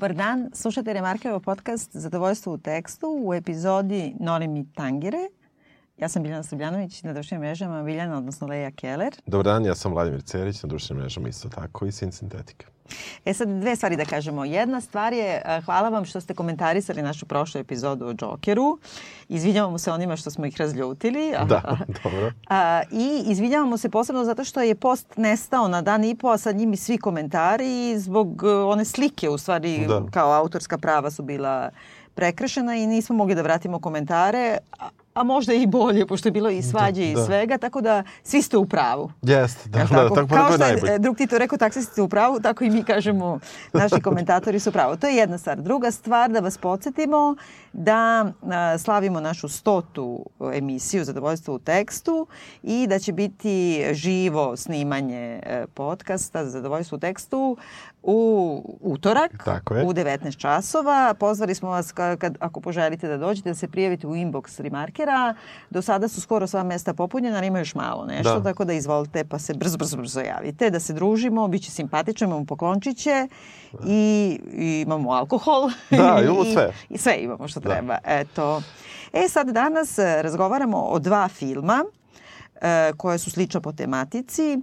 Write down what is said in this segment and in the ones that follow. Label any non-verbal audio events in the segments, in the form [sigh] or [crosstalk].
Dobar dan, slušate Remarkevo podcast Zadovoljstvo u tekstu u epizodi Noli mi tangire. Ja sam Biljana Srbljanović na društvenim mrežama Biljana, odnosno Leja Keller. Dobar dan, ja sam Vladimir Cerić na društvenim mrežama isto tako i Sin Sintetika. E sad dve stvari da kažemo. Jedna stvar je, hvala vam što ste komentarisali našu prošlu epizodu o Jokeru. Izvinjavamo se onima što smo ih razljutili. [laughs] Da, dobro. A, I izvinjavamo se posebno zato što je post nestao na dan i po, a sa njimi svi komentari zbog one slike u stvari da. kao autorska prava su bila prekršena i nismo mogli da vratimo komentare, a možda i bolje, pošto je bilo i svađe da, i da. svega, tako da svi ste u pravu. Jeste, da, da, tako, tako Kao što je najbolje. drug Tito rekao, taksisti ste u pravu, tako i mi kažemo, naši [laughs] komentatori su u pravu. To je jedna stvar. Druga stvar, da vas podsjetimo da slavimo našu stotu emisiju Zadovoljstvo u tekstu i da će biti živo snimanje e, podcasta Zadovoljstvo u tekstu u utorak Tako je. u 19 časova. Pozvali smo vas kad, ako poželite da dođete da se prijavite u inbox Remarkera. Do sada su skoro sva mesta popunjena, ali ima još malo nešto, da. tako da izvolite pa se brzo, brzo, brzo javite, da se družimo, bit će simpatično, imamo poklončiće i, i imamo alkohol. Da, [laughs] imamo sve. I, I sve imamo što da. treba. Eto. E sad danas razgovaramo o dva filma e, koje su slično po tematici.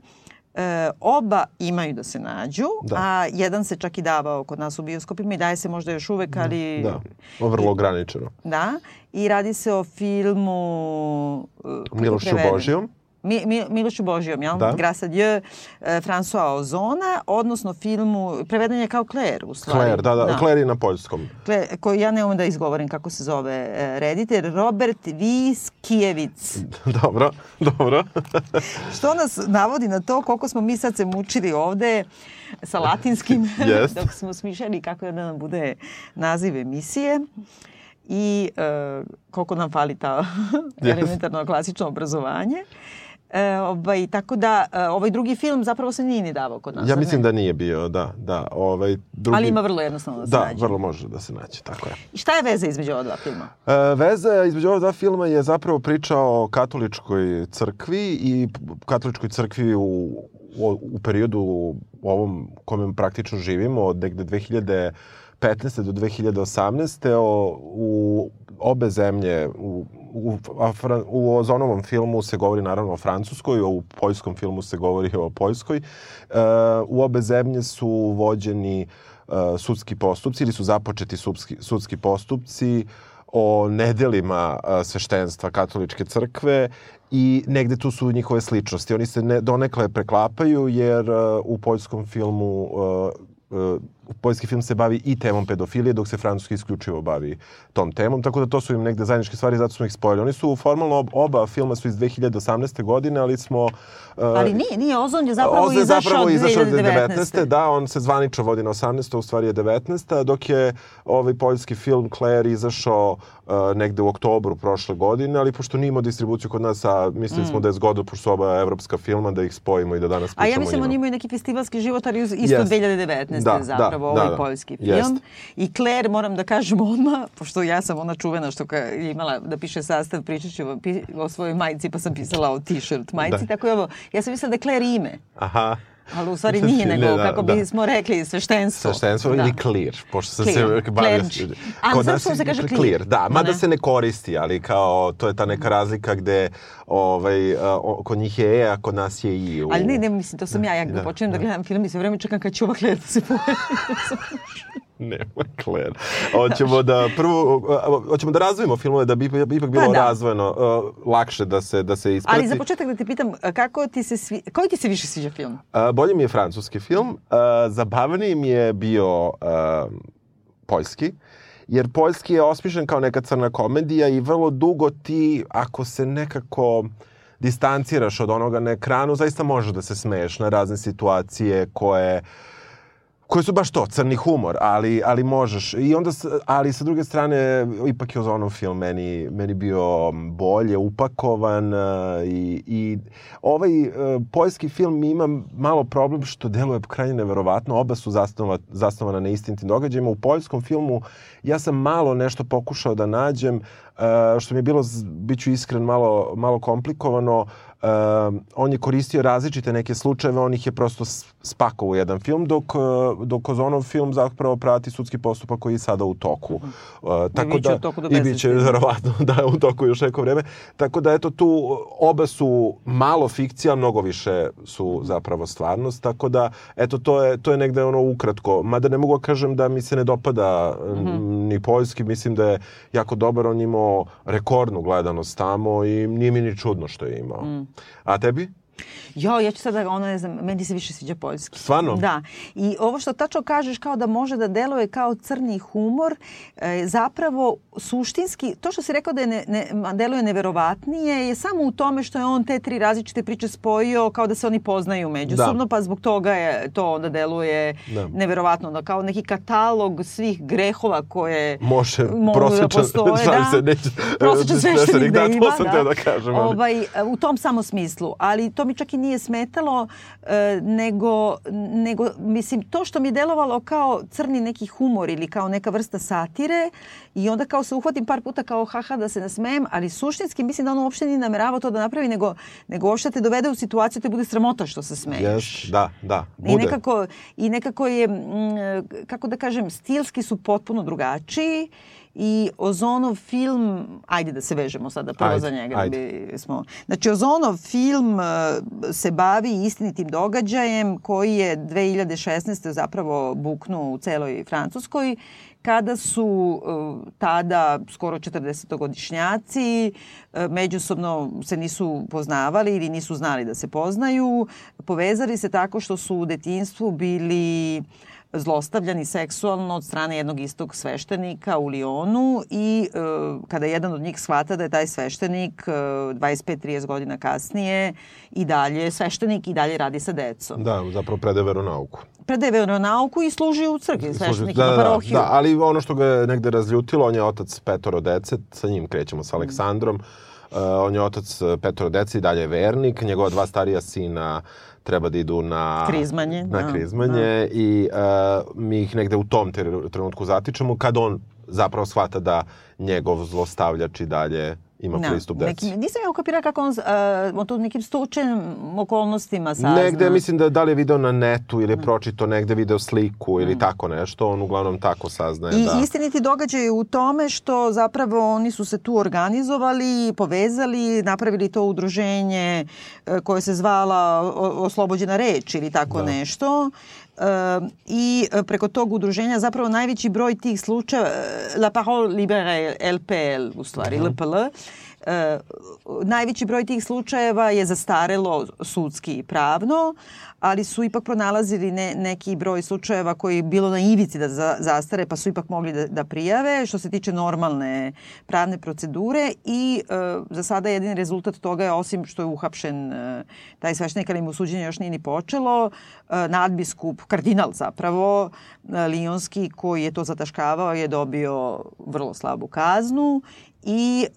E, oba imaju da se nađu, da. a jedan se čak i davao kod nas u bioskopima i daje se možda još uvek, da, ali... Da, o vrlo ograničeno. Da, i radi se o filmu... Uh, Milošu Božijom. Mi, Mi, Milošu Božijom, jel? Da. Grasa Dieu, e, François Ozona, odnosno filmu, preveden je kao Claire u stvari. Claire, da, da, da. Claire je na poljskom. Claire, koji ja ne umem da izgovorim kako se zove e, reditelj, Robert Viskijevic. [laughs] dobro, dobro. [laughs] Što nas navodi na to koliko smo mi sad se mučili ovde sa latinskim, [laughs] yes. dok smo smišljali kako da nam bude naziv emisije i e, koliko nam fali ta elementarno klasično obrazovanje. E, ovaj, tako da, e, ovaj drugi film zapravo se nije ni davao kod nas. Ja mislim da nije bio, da. da ovaj drugi... Ali ima vrlo jednostavno da se da, nađe. Da, vrlo može da se nađe, tako je. I šta je veza između ova dva filma? E, veza između ova dva filma je zapravo priča o katoličkoj crkvi i katoličkoj crkvi u, u, u periodu ovom kome praktično živimo od negde 2000 2015. do 2018. O, u obe zemlje, u, u, u Ozonovom filmu se govori naravno o Francuskoj, u poljskom filmu se govori o Poljskoj. E, u obe zemlje su vođeni e, sudski postupci ili su započeti sudski, sudski postupci o nedelima e, sveštenstva katoličke crkve i negde tu su njihove sličnosti. Oni se ne, donekle preklapaju jer uh, u poljskom filmu uh, uh, poljski film se bavi i temom pedofilije, dok se francuski isključivo bavi tom temom, tako da to su im negde zajedničke stvari, zato smo ih spojili. Oni su formalno, oba filma su iz 2018. godine, ali smo... Uh, ali nije, nije, Ozon je zapravo Ozon je zapravo izašao 2019. 19. Da, on se zvanično vodi na 18. u stvari je 19. dok je ovaj poljski film Claire izašao uh, negde u oktobru prošle godine, ali pošto nije imao distribuciju kod nas, a mislili mm. smo da je zgodno, pošto su oba evropska filma, da ih spojimo i da danas pričamo A ja mislim oni imaju neki festivalski život, ali isto yes. 2019. Da. Da, zapravo da, ovaj da, poljski film. Jest. I Claire, moram da kažem odmah, pošto ja sam ona čuvena što je imala da piše sastav, pričat ću o, o svojoj majici, pa sam pisala o t-shirt majici, da. tako je ovo. Ja sam mislila da je Claire ime. Aha. Ali u stvari nije, [laughs] nego, ne, da, kako da. bismo rekli, sveštenstvo. Sveštenstvo da. ili clear, pošto sam clear. se bavio... A kod nas se kaže clear. clear. Da, mada se ne koristi, ali kao, to je ta neka razlika gde ovaj, o, kod njih je E, a kod nas je I. U... Ali ne, ne, mislim, to sam ja, ja da, počnem da, da gledam film i sve vreme čekam kad će ova Claire da se pojavi. [laughs] Nema Claire. Hoćemo da prvo hoćemo da razvijemo filmove da bi ipak bilo pa da. razvojno uh, lakše da se da se isprati. Ali za početak da te pitam kako ti se svi koji ti se više sviđa film? Uh, bolje mi je francuski film. Uh, zabavniji mi je bio uh, poljski jer poljski je osmišljen kao neka crna komedija i vrlo dugo ti ako se nekako distanciraš od onoga na ekranu, zaista možeš da se smeješ na razne situacije koje uh, koji su baš to, crni humor, ali, ali možeš. I onda, ali sa druge strane, ipak je Ozonov film meni, meni bio bolje upakovan i, i ovaj uh, poljski film ima malo problem što deluje krajnje neverovatno. Oba su zasnova, zasnovana na istinitim događajima. U poljskom filmu ja sam malo nešto pokušao da nađem, uh, što mi je bilo, bit ću iskren, malo, malo komplikovano, uh, on je koristio različite neke slučajeve, on ih je prosto spakovao u jedan film, dok, uh, dok Ozonov film zapravo prati sudski postupak koji je sada u toku. Uh, tako I da, toku do I bit će verovatno [laughs] da u toku još neko vreme. Tako da eto tu oba su malo fikcija, mnogo više su zapravo stvarnost, tako da eto to je, to je negde ono ukratko. Mada ne mogu da kažem da mi se ne dopada mm -hmm. ni poljski, mislim da je jako dobar, on imao rekordnu gledanost tamo i nije mi ni čudno što je imao. Mm. A tebi? Jo, ja ću sada, ono, ne znam, meni se više sviđa poljski. Stvarno? Da. I ovo što tačno kažeš kao da može da deluje kao crni humor, e, zapravo suštinski, to što si rekao da je ne, ne, deluje neverovatnije je samo u tome što je on te tri različite priče spojio kao da se oni poznaju međusobno, da. pa zbog toga je to onda deluje da. neverovatno, da kao neki katalog svih grehova koje može mogu da postoje. [laughs] Da, se, neće, prosječan [laughs] sveštenik da, da ima. To sam da. da kažem. Ovaj, u tom samo smislu. Ali to mi čak i nije smetalo, e, nego, nego, mislim, to što mi je delovalo kao crni neki humor ili kao neka vrsta satire i onda kao se uhvatim par puta kao haha da se nasmejem, ali suštinski mislim da on uopšte nije nameravao to da napravi, nego, nego uopšte te dovede u situaciju da te bude sramota što se smeješ. Yes, da, da, bude. I nekako, I nekako je, kako da kažem, stilski su potpuno drugačiji i Ozonov film, ajde da se vežemo sada prvo ajde, za njega. Da ajde. Bi smo, znači Ozonov film uh, se bavi istinitim događajem koji je 2016. zapravo buknuo u celoj Francuskoj kada su uh, tada skoro 40-godišnjaci uh, međusobno se nisu poznavali ili nisu znali da se poznaju, povezali se tako što su u detinstvu bili uh, zlostavljani seksualno od strane jednog istog sveštenika u Lionu i e, kada jedan od njih shvata da je taj sveštenik e, 25-30 godina kasnije i dalje sveštenik i dalje radi sa decom. Da, zapravo predaje veronauku. Predaje veronauku i služi u crkvi, sveštenik da, ima da, parohiju. Da, ali ono što ga je negde razljutilo, on je otac petoro dece, sa njim krećemo sa Aleksandrom, uh, on je otac petoro dece i dalje je vernik, njegova dva starija sina treba da idu na krizmanje, na da, krizmanje da. i uh, mi ih negde u tom trenutku zatičemo kad on zapravo shvata da njegov zlostavljač i dalje ima da, pristup deci. Nekim, nisam ja ukapirala kako on, uh, on to nekim slučajnim okolnostima sazna. Negde, mislim da da li je video na netu ili je pročito negde video sliku ili mm. tako nešto, on uglavnom tako saznaje. I da. istiniti događaj u tome što zapravo oni su se tu organizovali, povezali, napravili to udruženje uh, koje se zvala Oslobođena reč ili tako da. nešto i e, preko tog udruženja zapravo najveći broj tih slučajeva, e, La Parole Libere LPL u stvari. LPL, e, najveći broj tih slučajeva je zastarelo sudski i pravno, ali su ipak pronalazili ne, neki broj slučajeva koji je bilo na ivici da za, zastare, pa su ipak mogli da, da prijave, što se tiče normalne pravne procedure i e, za sada jedini rezultat toga je, osim što je uhapšen e, taj sveštenik, ali mu suđenje još nije ni počelo, e, nadbiskup, kardinal zapravo, e, Lijonski, koji je to zataškavao, je dobio vrlo slabu kaznu i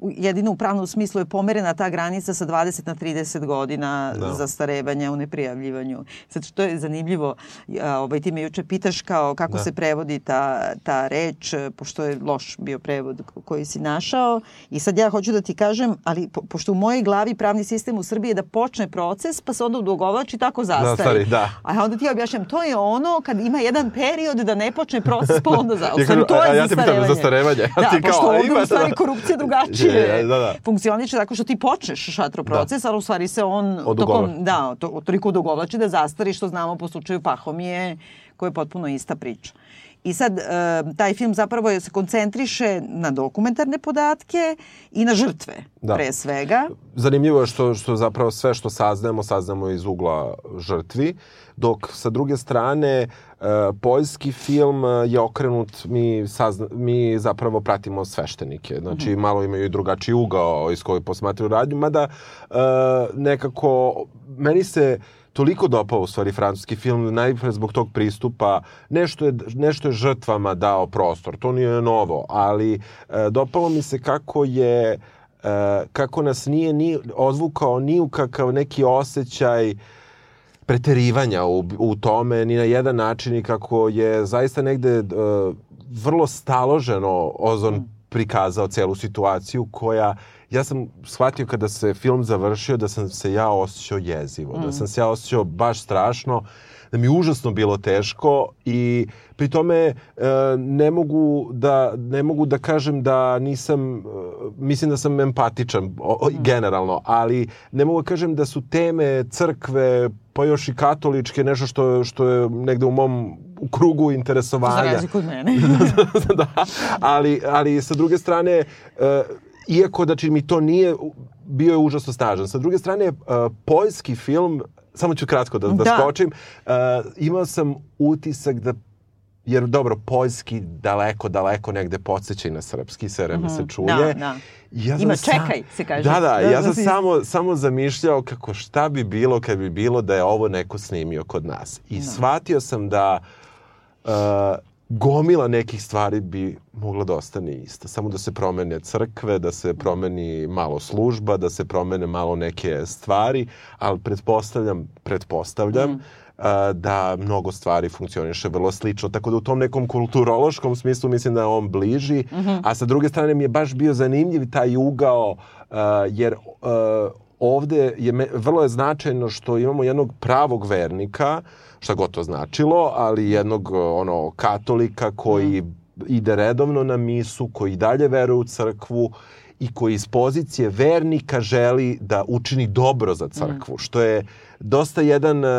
uh, jedino u pravnom smislu je pomerena ta granica sa 20 na 30 godina. Da. zastarevanja u neprijavljivanju. Sad što je zanimljivo, ovaj, ti me juče pitaš kao kako da. se prevodi ta, ta reč, pošto je loš bio prevod koji si našao i sad ja hoću da ti kažem, ali po, pošto u mojoj glavi pravni sistem u Srbiji je da počne proces pa se onda udogovlači tako zastari. Zastari, da. A onda ti objašnjam, to je ono kad ima jedan period da ne počne proces pa onda [laughs] zastari. to je a ja te pitam zastarevanje. Da, ti kao, pošto ovde u stvari korupcija drugačije da, da. funkcioniše tako što ti počneš šatro da. proces, da. ali u stvari se on tokom, da, to, toliko odugovlači da zastari što znamo po slučaju Pahomije, koja je potpuno ista priča. I sad, e, taj film zapravo se koncentriše na dokumentarne podatke i na žrtve, da. pre svega. Zanimljivo je što, što zapravo sve što saznajemo, saznajemo iz ugla žrtvi, dok sa druge strane e, poljski film je okrenut, mi, sazna, mi zapravo pratimo sveštenike. Znači, mm -hmm. malo imaju i drugačiji ugao iz kojeg posmatraju radnju, mada e, nekako, meni se toliko dopao u stvari francuski film, najpre zbog tog pristupa, nešto je, nešto je žrtvama dao prostor, to nije novo, ali e, dopalo mi se kako je, e, kako nas nije ni odvukao ni u kakav neki osjećaj preterivanja u, u tome, ni na jedan način i kako je zaista negde e, vrlo staloženo ozon mm prikazao celu situaciju koja ja sam shvatio kada se film završio da sam se ja osjećao jezivo, mm. da sam se ja osjećao baš strašno, da mi je užasno bilo teško i pri tome e, ne mogu da ne mogu da kažem da nisam e, mislim da sam empatičan mm. generalno, ali ne mogu da kažem da su teme crkve pa još i katoličke nešto što što je negde u mom u krugu interesovanja. Za razliku od mene. [laughs] da, ali, ali sa druge strane, uh, iako znači mi to nije, bio je užasno snažan. Sa druge strane, poljski film, samo ću kratko da, da, da. skočim, uh, imao sam utisak da jer dobro, poljski daleko, daleko negde podsjeća i na srpski, sve vreme mm -hmm. se čuje. Da, da. Ja Ima čekaj, se kaže. Da, da, ja sam samo, samo zamišljao kako šta bi bilo kad bi bilo da je ovo neko snimio kod nas. I da. shvatio sam da uh, gomila nekih stvari bi mogla da ostane ista. Samo da se promene crkve, da se promeni malo služba, da se promene malo neke stvari, ali pretpostavljam, pretpostavljam mm. da mnogo stvari funkcioniše vrlo slično. Tako da u tom nekom kulturološkom smislu mislim da je on bliži, mm -hmm. a sa druge strane mi je baš bio zanimljiv taj ugao, a, jer a, ovde je me, vrlo je značajno što imamo jednog pravog vernika, šta god to značilo, ali jednog ono katolika koji mm. ide redovno na misu, koji dalje veruje u crkvu i koji iz pozicije vernika želi da učini dobro za crkvu, mm. što je dosta jedan, uh,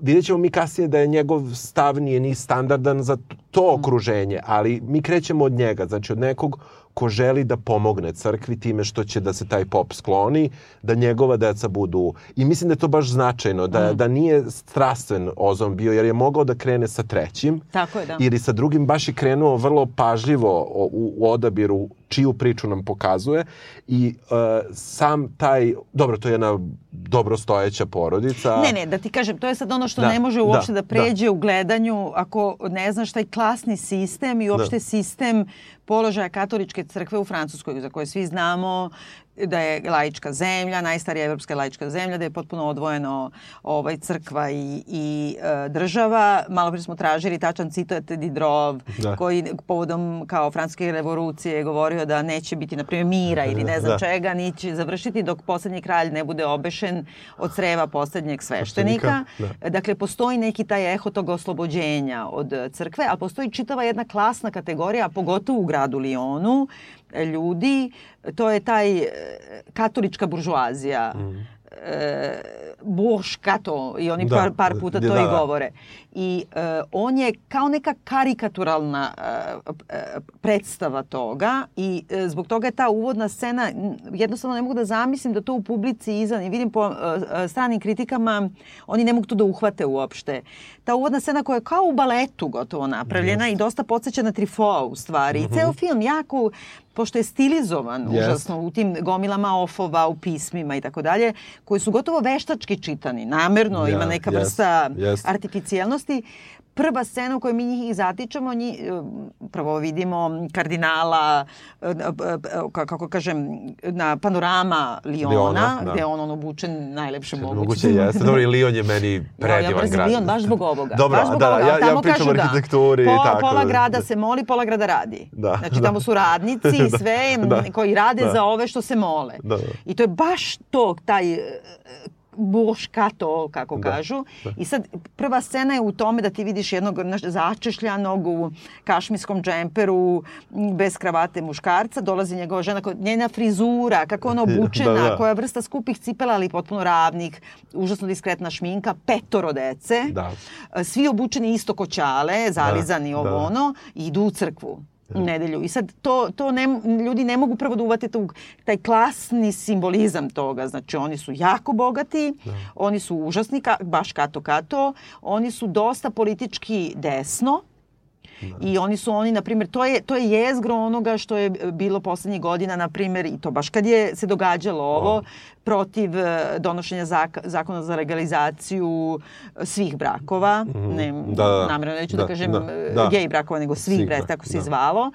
vidjet ćemo mi kasnije da je njegov stav nije ni standardan za to mm. okruženje, ali mi krećemo od njega, znači od nekog ko želi da pomogne crkvi time što će da se taj pop skloni, da njegova deca budu... I mislim da je to baš značajno, da, mm. da nije strastven Ozon bio, jer je mogao da krene sa trećim. Tako je, da. Ili sa drugim baš je krenuo vrlo pažljivo u, u odabiru čiju priču nam pokazuje i uh, sam taj, dobro, to je jedna dobrostojeća porodica. Ne, ne, da ti kažem, to je sad ono što da, ne može uopšte da, da pređe da. u gledanju ako ne znaš taj klasni sistem i uopšte da. sistem položaja katoličke crkve u Francuskoj, za koje svi znamo da je laička zemlja, najstarija evropska laička zemlja, da je potpuno odvojeno ovaj, crkva i, i e, država. Malo pre smo tražili tačan citat Didrov, da. koji povodom kao francuske revolucije je govorio da neće biti, na primjer, mira [laughs] ili ne znam da. čega, ni će završiti dok poslednji kralj ne bude obešen od sreva poslednjeg sveštenika. Da. Dakle, postoji neki taj eho tog oslobođenja od crkve, ali postoji čitava jedna klasna kategorija, pogotovo u gradu Lionu, ljudi, to je taj e, katolička buržuazija. Mm. E, Boš kato i oni da, par, par puta to da, i govore. I e, on je kao neka karikaturalna e, e, predstava toga i e, zbog toga je ta uvodna scena, jednostavno ne mogu da zamislim da to u publici izvan i vidim po e, stranim kritikama, oni ne mogu to da uhvate uopšte. Ta uvodna scena koja je kao u baletu gotovo napravljena yes. i dosta podsjeća na Trifo u stvari. Mm -hmm. I ceo film jako pošto je stilizovan yes. užasno u tim gomilama ofova, u pismima i tako dalje, koji su gotovo veštački čitani, namerno, yeah, ima neka yes, vrsta yes. artificijalnosti prva scena u kojoj mi njih zatičemo, njih, prvo vidimo kardinala, e, e, kako kažem, na panorama Liona, Liona da. gde on, on obučen najlepše moguće. Moguće jeste. Dobro, i Lion je meni [laughs] predivan grad. Lion baš zbog ovoga. [laughs] Dobro, baš zbog da, ovoga. ja, ja pričam o da. arhitekturi da, i tako. Pola grada se moli, pola grada radi. Da, znači, tamo su radnici [laughs] i da, sve da, koji rade da. za ove što se mole. Da, da. I to je baš to, taj boškato, kako da, kažu. Da. I sad prva scena je u tome da ti vidiš jednog začešljanog u kašminskom džemperu bez kravate muškarca, dolazi njegova žena, njena frizura, kako ona obučena, da, da. koja vrsta skupih cipela, ali potpuno ravnih, užasno diskretna šminka, petoro dece, da. svi obučeni isto koćale, zalizani da, ovo da. ono, idu u crkvu u nedelju. I sad to, to ne, ljudi ne mogu prvo da uvate tog, taj klasni simbolizam toga. Znači oni su jako bogati, da. oni su užasni, ka, baš kato kato, oni su dosta politički desno, Da. I oni su oni, na primjer, to je, to je jezgro onoga što je bilo poslednjih godina, na primjer, i to baš kad je se događalo ovo, protiv e, donošenja zak zakona za legalizaciju svih brakova, mm ne, da, da, namjerno neću da, da kažem da, e, da. gej brakova, nego svih, svih brak, tako se da. zvalo.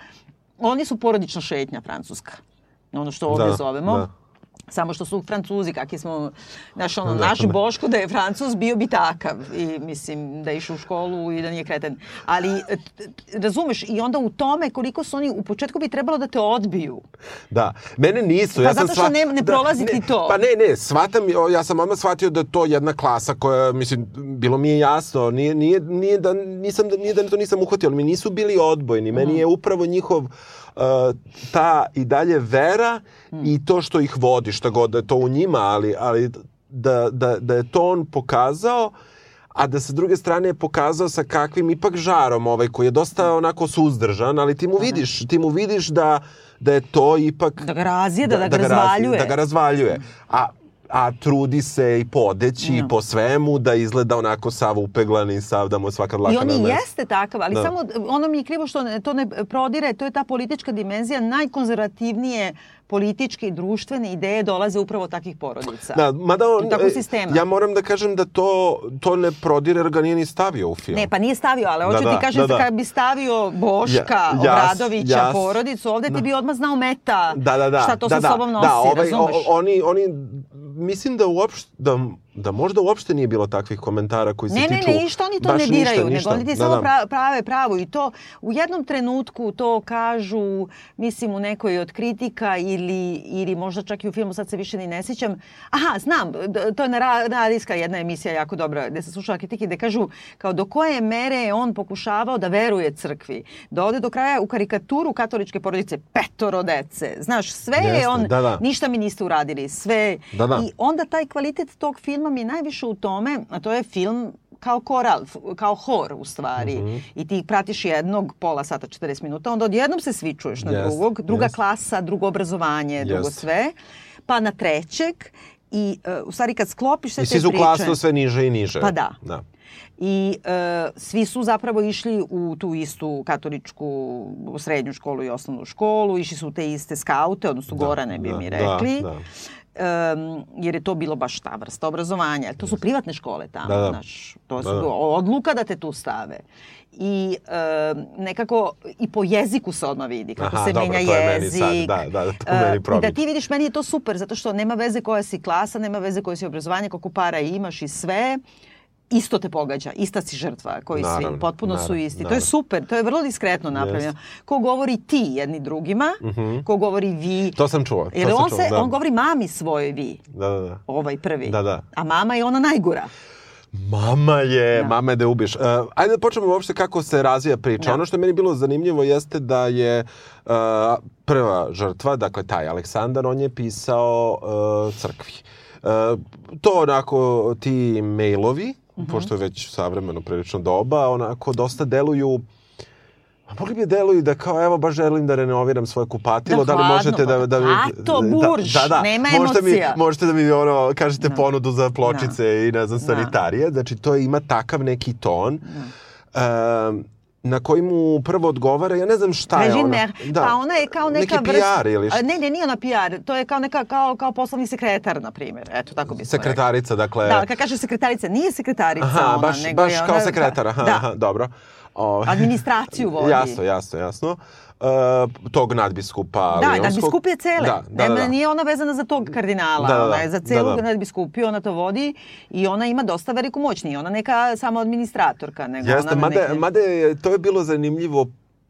Oni su porodična šetnja francuska, ono što ovdje da, zovemo. Da Samo što su Francuzi, kakvi smo, naš, ono, Da, naš da. Boško da je Francuz, bio bi takav. I mislim da je išao u školu i da nije kreten. Ali, e, razumeš, i onda u tome koliko su oni, u početku bi trebalo da te odbiju. Da, mene nisu. Pa ja sam zato što sva- ne- ne prolazi ti to. Pa ne, ne, shvatam, ja sam odmah shvatio da to jedna klasa koja, mislim, bilo mi je jasno, nije, nije, nije da, nisam, da, nije da to nisam uhvatio, ali mi nisu bili odbojni, meni Mhm. je upravo njihov ta i dalje vera Mhm. i to što ih vodi, šta god da je to u njima, ali, ali da, da, da je to on pokazao, a da sa druge strane je pokazao sa kakvim ipak žarom ovaj koji je dosta onako suzdržan, ali ti mu vidiš, ti mu vidiš da da je to ipak Da ga razjeda, da, ga razi- razvaljuje. Da ga razvaljuje. A a trudi se i podeći i No. po svemu da izgleda onako sav upeglan i sav da mu svaka dlaka I on na i jeste takav, ali Da. samo ono mi je krivo što ne, to ne prodire, to je ta politička dimenzija, najkonzervativnije političke i društvene ideje dolaze upravo od takvih porodica. Da, mada on, I takvog e, sistema. ja moram da kažem da to, to ne prodire jer ga nije ni stavio u film. Ne, pa nije stavio, ali hoću Da, ti da, kažem da, da. kad bi stavio Boška, Ja- jas- Obradovića, jas- porodicu, ovde ti bi odmah znao meta da, da, da, šta to da, sa da, sobom nosi, da, ovaj, razumeš? o- oni, oni, mislim da uopšte, da, da možda uopšte nije bilo takvih komentara koji se Ne, ne, tiču... ne, ništa oni to ne diraju, ništa, ništa. nego oni ti Da, samo da. pra- prave pravu i to u jednom trenutku to kažu, mislim u nekoj od kritika ili, ili možda čak i u filmu, sad se više ni ne sjećam. Aha, znam, to je na ra- radijska jedna emisija jako dobra, gde se slušala kritike, gde kažu kao do koje mere je on pokušavao da veruje crkvi, da ode do kraja u karikaturu katoličke porodice, petoro dece, znaš, sve je Jeste, on, da, da. ništa mi niste uradili, sve. Da, da. I onda taj kvalitet tog filma mi je najviše u tome, a to je film kao koral, kao hor u stvari. Mhm. I ti pratiš jednog pola sata, 40 minuta, onda odjednom se svi čuješ na Jest, drugog, druga jest. klasa, drugo obrazovanje, drugo Jest. sve, pa na trećeg i uh, u stvari kad sklopiš sve I te svi su priče... klasno sve niže i niže. Pa da. da. I e, svi su zapravo išli u tu istu katoličku srednju školu i osnovnu školu, išli su u te iste skaute, odnosno Da, Gorane bi da, mi da, rekli. da. Em, jer je to bilo baš ta vrsta obrazovanja. To su privatne škole tamo, Da, da. znaš. To su Da, da. odluka da te tu stave. I em, nekako i po jeziku se odmah vidi kako Aha, se dobro, menja je meni jezik. sad, da, da, to meni I da ti vidiš, meni je to super, zato što nema veze koja si klasa, nema veze koje si obrazovanje, koliko para imaš i sve isto te pogađa, ista si žrtva koji svi, Naravno, potpuno su naravno, isti. To je naravno. super, to je vrlo diskretno napravljeno. Ko govori ti jedni drugima, ko govori vi. To sam čuo. To Jer sam on, čuo, se, da. on govori mami svojoj vi, Da, da, da. ovaj prvi. Da, da. A mama je ona najgora. Mama je, Da. mama je da je ubiš. Uh, ajde da počnemo uopšte kako se razvija priča. Da. Ono što je meni bilo zanimljivo jeste da je uh, prva žrtva, dakle taj Aleksandar, on je pisao uh, crkvi. Uh, to onako ti mailovi, Mhm. pošto je već savremeno prilično doba, onako dosta deluju A mogli bi deluju da kao evo baš želim da renoviram svoje kupatilo, Da, da, li možete da da mi plato, burž, da, da, nema možete emocija. Mi, možete da mi ono kažete ponudu za pločice i ne znam Da. sanitarije. Znači to ima takav neki ton. Um, na koji mu prvo odgovara, ja ne znam šta je Regine ona. Mer, pa ona je kao neka neki vrsta... PR ili šta? Ne, ne, nije ona PR, to je kao neka, kao, kao poslovni sekretar, na primjer. Eto, tako bi se rekla. Sekretarica, dakle... Da, kad kaže sekretarica, nije sekretarica aha, ona, baš, nego baš je kao ona, sekretar, aha, da, aha, dobro. O, Administraciju [laughs] vodi. jasno, jasno, jasno. Uh, tog nadbiskupa Da, Lionskog. nadbiskupije cele. Da, da, da, da. Nije ona vezana za tog kardinala. Da, da, da. Ona je za celu Da, da. nadbiskupiju, ona to vodi i ona ima dosta veliku moć. Nije ona neka samo administratorka, nego Jeste, ona... mada, neke... mada je, to je bilo zanimljivo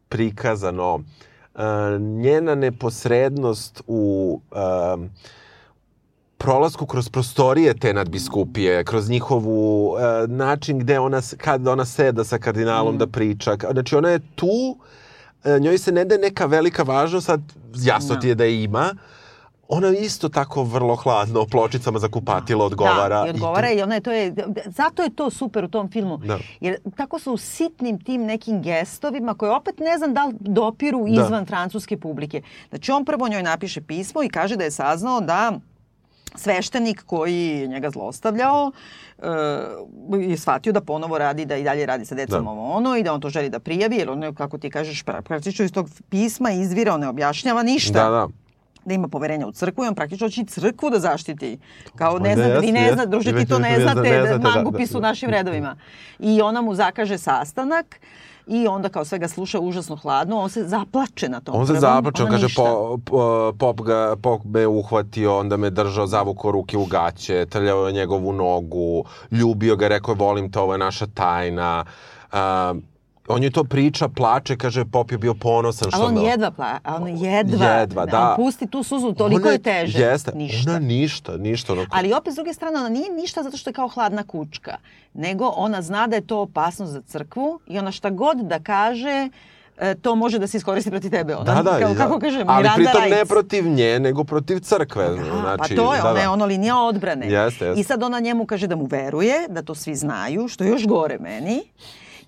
prikazano. Uh, njena neposrednost u um, prolasku kroz prostorije te nadbiskupije, kroz njihovu uh, način gde ona, kad ona seda sa kardinalom da priča. Znači ona je tu, uh, njoj se ne daje neka velika važnost, sad jasno Da. ti je da je ima, ona isto tako vrlo hladno pločicama za kupatilo odgovara. Da, i odgovara to- i ona je, to je, zato je to super u tom filmu. Da. Jer tako su u sitnim tim nekim gestovima koje opet ne znam da li dopiru Da. izvan francuske publike. Znači on prvo njoj napiše pismo i kaže da je saznao da sveštenik koji je njega zlostavljao e, je shvatio da ponovo radi, da i dalje radi sa decom Da. ovo ono i da on to želi da prijavi, jer on, kako ti kažeš, pra- praktično iz tog pisma izvira, on ne objašnjava ništa Da, da. da ima poverenja u crkvu i on praktično će crkvu da zaštiti. Kao ne Da, zna, vi ne zna, druže, ti to ne ne zna- znate, da da, mangupi da. su u našim redovima. I ona mu zakaže sastanak i onda kao sve ga sluša užasno hladno, on se zaplače na tom On se prvom, zaplače, on kaže ništa. po, po, pop, ga, pop me uhvatio, onda me držao, zavukao ruke u gaće, trljao je njegovu nogu, ljubio ga, rekao je volim te, ovo je naša tajna. A, on je to priča, plače, kaže Pop je bio ponosan što Ali on me- jedva pla, a on jedva, Jedva, da. On pusti tu suzu, toliko Ona je teže. Jeste, Ništa. ona ništa, ništa. Ono, Ali opet s druge strane ona nije ništa zato što je kao hladna kučka, nego ona zna da je to opasnost za crkvu i ona šta god da kaže e, to može da se iskoristi protiv tebe. Ona, da, da, kao, da. kako kažem, Ali Miranda pritom ne Rights. protiv nje, nego protiv crkve. Da, znači, pa to je, da, ona je da. ono linija odbrane. Jeste, jeste. I sad ona njemu kaže da mu veruje, da to svi znaju, što je još gore meni.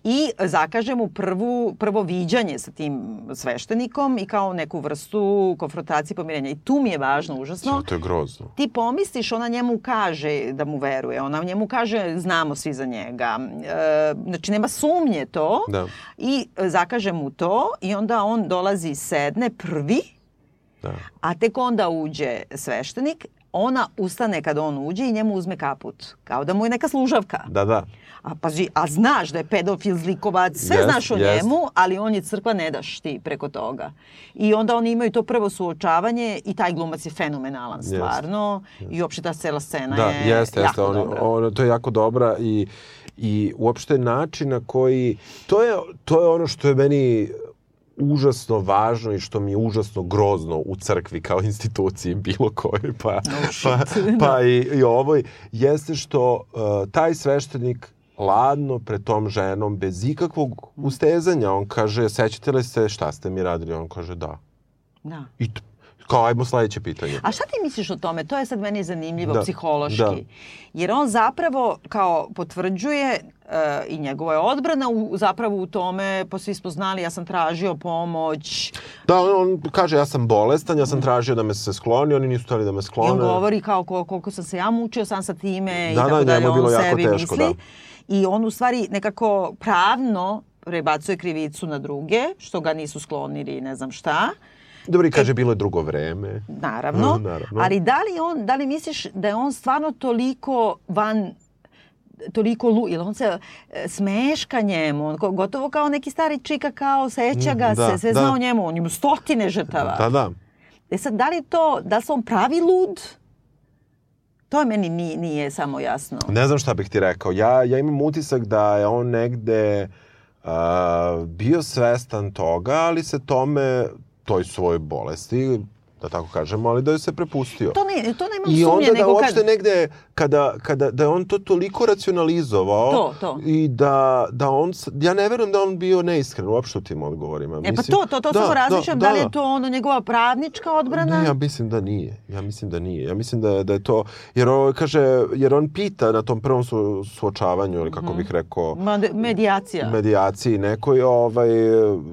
I zakaže mu prvu, prvo viđanje sa tim sveštenikom i kao neku vrstu konfrontacije pomirenja. I tu mi je važno, užasno. Ja, to je grozno. Ti pomisliš, ona njemu kaže da mu veruje, ona njemu kaže znamo svi za njega. E, znači nema sumnje to Da. i zakaže mu to i onda on dolazi sedne prvi, Da. a tek onda uđe sveštenik, ona ustane kad on uđe i njemu uzme kaput. Kao da mu je neka služavka. Da, da. A pazi, a znaš da je pedofil zlikovac, sve Jest, znaš o jest. njemu, ali on je crkva, ne daš ti preko toga. I onda oni imaju to prvo suočavanje i taj glumac je fenomenalan Jest. stvarno i uopšte ta cela scena Da, je jeste, jeste. jako On, dobra. on, to je jako dobra i, i uopšte način na koji... To je, to je ono što je meni užasno važno i što mi je užasno grozno u crkvi kao instituciji bilo kojoj, pa, No shit, [laughs] pa, da. pa i, i ovoj, jeste što uh, taj sveštenik ladno pred tom ženom, bez ikakvog ustezanja, on kaže, sećate li se šta ste mi radili? On kaže, da. Da. I kao, ajmo sledeće pitanje. A šta ti misliš o tome? To je sad meni zanimljivo Da, psihološki. da. Jer on zapravo kao potvrđuje e, i njegova je odbrana u, zapravo u tome, pa svi smo znali, ja sam tražio pomoć Da, on, on kaže ja sam bolestan, ja sam tražio da me se skloni, oni nisu hteli da me i sklone. on govori kao kol- koliko sam se ja mučio sam sa time i Da, da, tako dalje, njemu je bilo on jako sebi teško, misli. da. I on u stvari nekako pravno prebacuje krivicu na druge, što ga nisu sklonili ne znam šta. Dobro, i kaže, bilo je drugo vreme. Naravno, Mm, naravno. ali da li on, da li misliš da je on stvarno toliko van toliko lu, ili on se e, smeška njemu, on gotovo kao neki stari čika, kao seća ga Mm, da, se, sve da. zna o njemu, on ima stotine žrtava. Da, da. E sad, da li to, da li se on pravi lud? To meni nije, nije samo jasno. Ne znam šta bih ti rekao. Ja, ja imam utisak da je on negde uh, bio svestan toga, ali se tome, toj svojoj bolesti, da tako kažemo, ali da je se prepustio. To, ne, to nemam I sumnje, onda da nego uopšte kad... negde, kada, kada, da je on to toliko racionalizovao To, to. i da, da on, ja ne verujem da on bio neiskren uopšte u tim odgovorima. E pa to, to, to samo razmišljam, da, li je to ono njegova pravnička odbrana? Ne, ja mislim da nije. Ja mislim da nije. Ja mislim da, da je to... Jer, on, kaže, jer on pita na tom prvom su, suočavanju, ili kako bih rekao, Ma, medijacija. medijaciji nekoj, ovaj,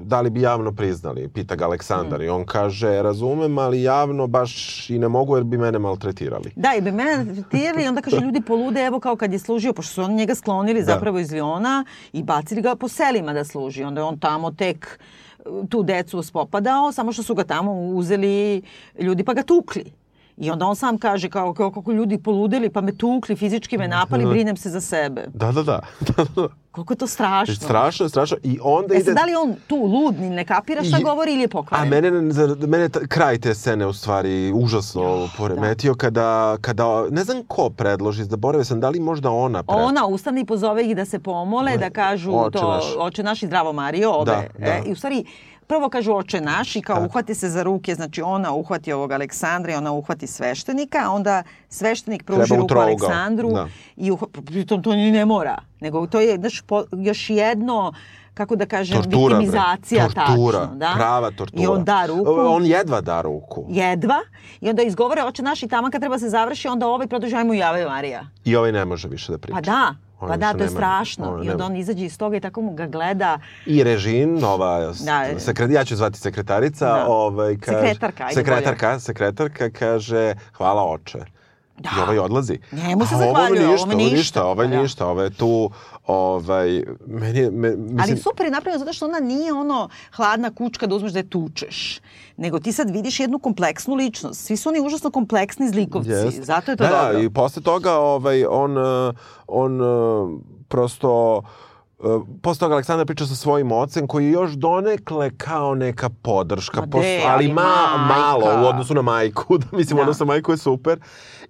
da li bi javno priznali, pita ga Aleksandar. I on kaže, razumem, ali javno baš i ne mogu jer bi mene maltretirali. Da, i bi mene tretirali i onda kaže ljudi polude, evo kao kad je služio, pošto su oni njega sklonili Da. zapravo iz Liona i bacili ga po selima da služi. Onda je on tamo tek uh, tu decu spopadao, samo što su ga tamo uzeli ljudi pa ga tukli. I onda on sam kaže kao, kao kako ljudi poludeli pa me tukli, fizički me napali, brinem se za sebe. Da, da, [laughs] da. da, da. Koliko je to strašno. strašno je, strašno. I onda E ide... da li on tu lud, ni ne kapira šta I- govori ili je A pokvaren? mene, za- mene ta- kraj te scene u stvari užasno poremetio kada, kada, ne znam ko predloži, zaboravio sam, da li možda ona pre... Ona ustane i pozove ih da se pomole, da kažu Oče to, naš. oče naš i zdravo Mario, obe. Da, da. E, I u stvari, prvo kažu oče naš i kao uhvati se za ruke, znači ona uhvati ovog Aleksandra i ona uhvati sveštenika, a onda sveštenik pruži ruku Aleksandru da. i uh, pritom to ni ne mora, nego to je znaš, po, još jedno kako da kažem, Tortura, bre. viktimizacija tortura, tačno. Da? prava tortura. I on da ruku. On jedva da ruku. jedva i onda izgovore oče naš i tamo kad treba se završi, onda ovaj produži ajmo i Ave Marija. I ovaj ne može više da priča. Pa da, Pa da, to je strašno. ovaj I onda on izađe iz toga i tako mu ga gleda. I režim, nova, Da. sekret, ja ću zvati sekretarica, Da. ovaj, kaže, Sekretarka, ajde sekretarka, sekretarka kaže, hvala oče. Da. I ovaj odlazi. Njemu se zahvaljuje, ništa, ovome ovo ništa. ništa, ovaj Da. ništa, ovaj je tu, ovaj, meni, me, mislim, Ali super je napravljeno zato što ona nije ono hladna kučka da uzmeš da je tučeš. Nego ti sad vidiš jednu kompleksnu ličnost. Svi su oni užasno kompleksni zlikovci. Jest. Zato je to da, dobro. Da, i posle toga ovaj, on, uh, on uh, prosto Uh, posle toga Aleksandar priča sa svojim ocem koji je još donekle kao neka podrška, de, ali, ali ma, majka. malo u odnosu na majku. [laughs] da, mislim, Da. odnos na majku je super.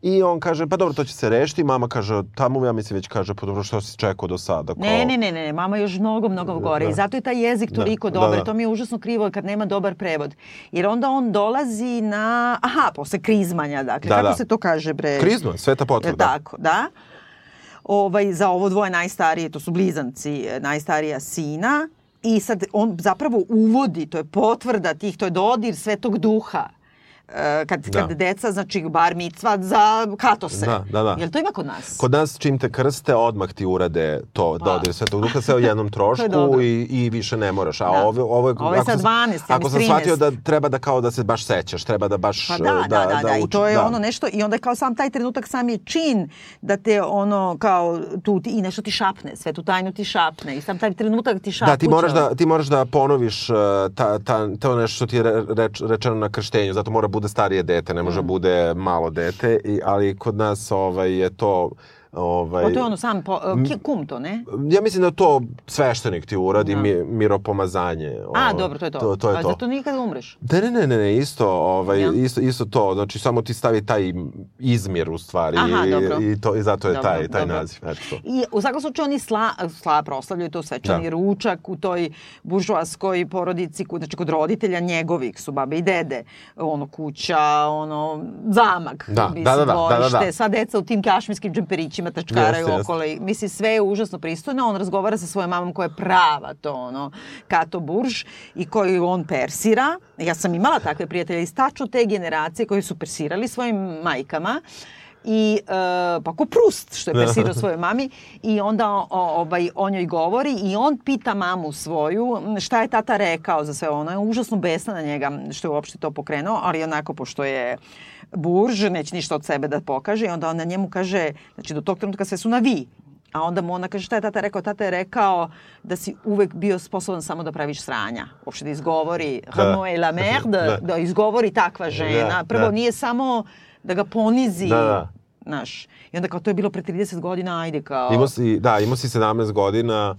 I on kaže, pa dobro, to će se rešiti. Mama kaže, tamo ja mislim već kaže, pa dobro, što si čekao do sada? Kao, Ne, ne, ne, ne, mama je još mnogo, mnogo gore. Da. I zato je taj jezik Da, toliko da, dobar. da. To mi je užasno krivo kad nema dobar prevod. Jer onda on dolazi na... Aha, posle krizmanja, dakle. Da, Kako da. se to kaže, bre? Krizno, sveta potvrda. tako, da. Ovaj, za ovo dvoje najstarije, to su blizanci, e, najstarija sina. I sad on zapravo uvodi, to je potvrda tih, to je dodir svetog duha. E, Kad, Da. kad deca, znači bar micva za katose. Da, da, da. Jel to ima kod nas? Kod nas čim te krste, odmah ti urade to Pa. dodir svetog duha sve u jednom [laughs] trošku dobro. i, i više ne moraš. A Da. ovo, ovo je, Ovo je sa sam- 12, ja Ako sam mislim shvatio 13. da treba da kao da se baš sećaš, treba da baš Pa da, da, da, da, i uči- to je da. ono nešto, i onda kao sam taj trenutak sam je čin da te ono kao tu ti, i nešto ti šapne, sve tu tajnu ti šapne i sam taj trenutak ti šapuće. Da, ti moraš da, ti moraš da ponoviš uh, ta, ta, to nešto što ti je re- reč, rečeno na krštenju, zato mora bude starije dete, ne Mm. može bude malo dete, i, ali kod nas ovaj, je to... Ovaj, O, to je ono sam, po, kum to, ne? Ja mislim da to sveštenik ti uradi, Da. mi, miropomazanje. A, Ovo, dobro, to je to. To, to je A to. zato nikad umreš. Ne, ne, ne, ne, ne, isto, ovaj, Ja. isto, isto to, znači samo ti stavi taj izmir u stvari Aha, i, dobro. i, to, i zato je Dobro, taj, taj dobro. naziv. Eto to. I u svakom slučaju oni sla, sla proslavljaju to svečani Da. ručak u toj buržoaskoj porodici, ku- znači kod roditelja njegovih su babe i dede, ono kuća, ono zamak, Da, da, da, da, da, da, da. sva deca u tim kašmirskim džemperićima tačkaraju Jeste, jeste. okolo i mislim sve je užasno pristojno, on razgovara sa svojom mamom koja je prava to ono, kato burž i koju on persira. Ja sam imala takve prijatelje iz tačno te generacije koji su persirali svojim majkama i e, pa ko Prust što je persirao svojoj mami i onda o, ovaj, on joj govori i on pita mamu svoju šta je tata rekao za sve ono. Je užasno besna na njega što je uopšte to pokrenuo, ali onako pošto je burž, neće ništa od sebe da pokaže i onda ona njemu kaže, znači do tog trenutka sve su na vi. A onda mu ona kaže šta je tata rekao? Tata je rekao da si uvek bio sposoban samo da praviš sranja. Uopšte da izgovori Da. Renaud et la merde, Da. da izgovori takva žena. Da, Prvo da. nije samo da ga ponizi, Da, da. znaš. I onda kao to je bilo pre 30 godina, ajde kao... Imao si, da, imao si 17 godina,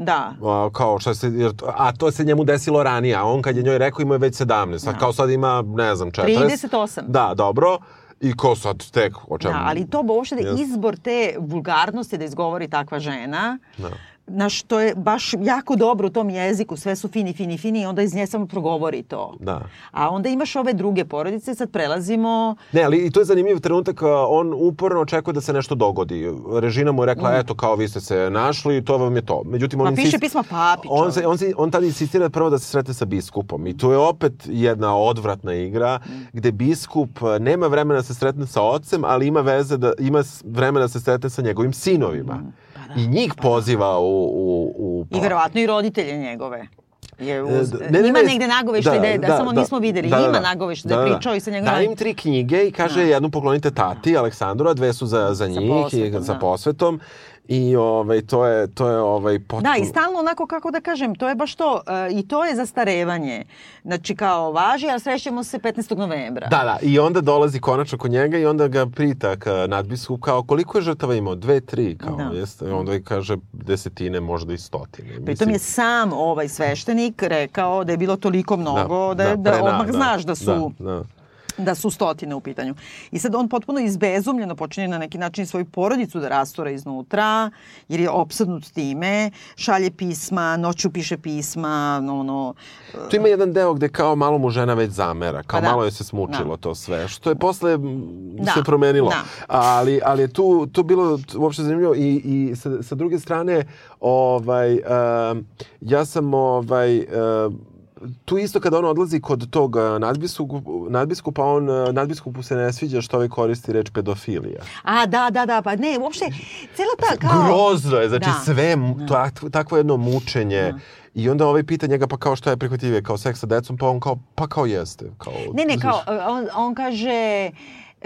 Da. a, kao šta se, jer, a to se njemu desilo ranije, a on kad je njoj rekao imao je već 17, a Da. kao sad ima, ne znam, 40. 38. Da, dobro. I ko sad tek, o čemu? Da, ali to uopšte da izbor te vulgarnosti da izgovori takva žena, Da. Znaš, to je baš jako dobro u tom jeziku, sve su fini, fini, fini i onda iz nje samo progovori to. Da. A onda imaš ove druge porodice, sad prelazimo... Ne, ali i to je zanimljiv trenutak, on uporno očekuje da se nešto dogodi. Režina mu je rekla, eto, kao vi ste se našli i to vam je to. Međutim, on piše insist- pisma papi, On, se, on, se, on tad insistira prvo da se sretne sa biskupom i to je opet jedna odvratna igra gde biskup nema vremena da se sretne sa ocem, ali ima veze da ima vremena da se sretne sa njegovim sinovima. Pa da, I njih poziva u... u, u I verovatno i roditelje njegove. Je uz, E, ne, ne, ima ne, negde nagoveštaj da, da, samo nismo videli. ima nagoveštaj da, je pričao i sa njegovim... Da im tri knjige i kaže jednu poklonite tati Aleksandru, a dve su za, za njih posvetom, i da. posvetom. I ovaj, to je, to je ovaj, potpuno... Da, i stalno onako, kako da kažem, to je baš to. e, I to je zastarevanje. Znači, kao važi, a srećemo se 15. novembra. Da, da, i onda dolazi konačno kod njega i onda ga prita ka nadbiskup kao koliko je žrtava imao? Dve, tri, kao Da. jeste. I onda i kaže desetine, možda i stotine. Pritom Mislim, je sam ovaj sveštenik rekao da je bilo toliko mnogo da, da, da, pre- odmah znaš da su... Da, da. Da su stotine u pitanju. I sad on potpuno izbezumljeno počinje na neki način svoju porodicu da rastura iznutra, jer je opsadnut time, šalje pisma, noću piše pisma, ono... Tu ima jedan deo gde kao malo mu žena već zamera, kao Pa da. malo je se smučilo Da. to sve, što je posle Da. se promenilo. Da. Ali, ali je tu, tu bilo uopšte zanimljivo i, i sa, sa druge strane, ovaj, um, ja sam ovaj, um, tu isto kada on odlazi kod tog uh, nadbiskupa, nadbiskupa on uh, nadbiskupu se ne sviđa što ovaj koristi reč pedofilija. A, da, da, da, pa ne, uopšte, cela ta kao... Grozno je, znači Da. sve, mu- tak- takvo jedno mučenje. I onda ovaj pita njega pa kao šta je prihvatljivije, kao seks sa decom, pa on kao, pa kao jeste. Kao, Ne, ne, kao, on, on kaže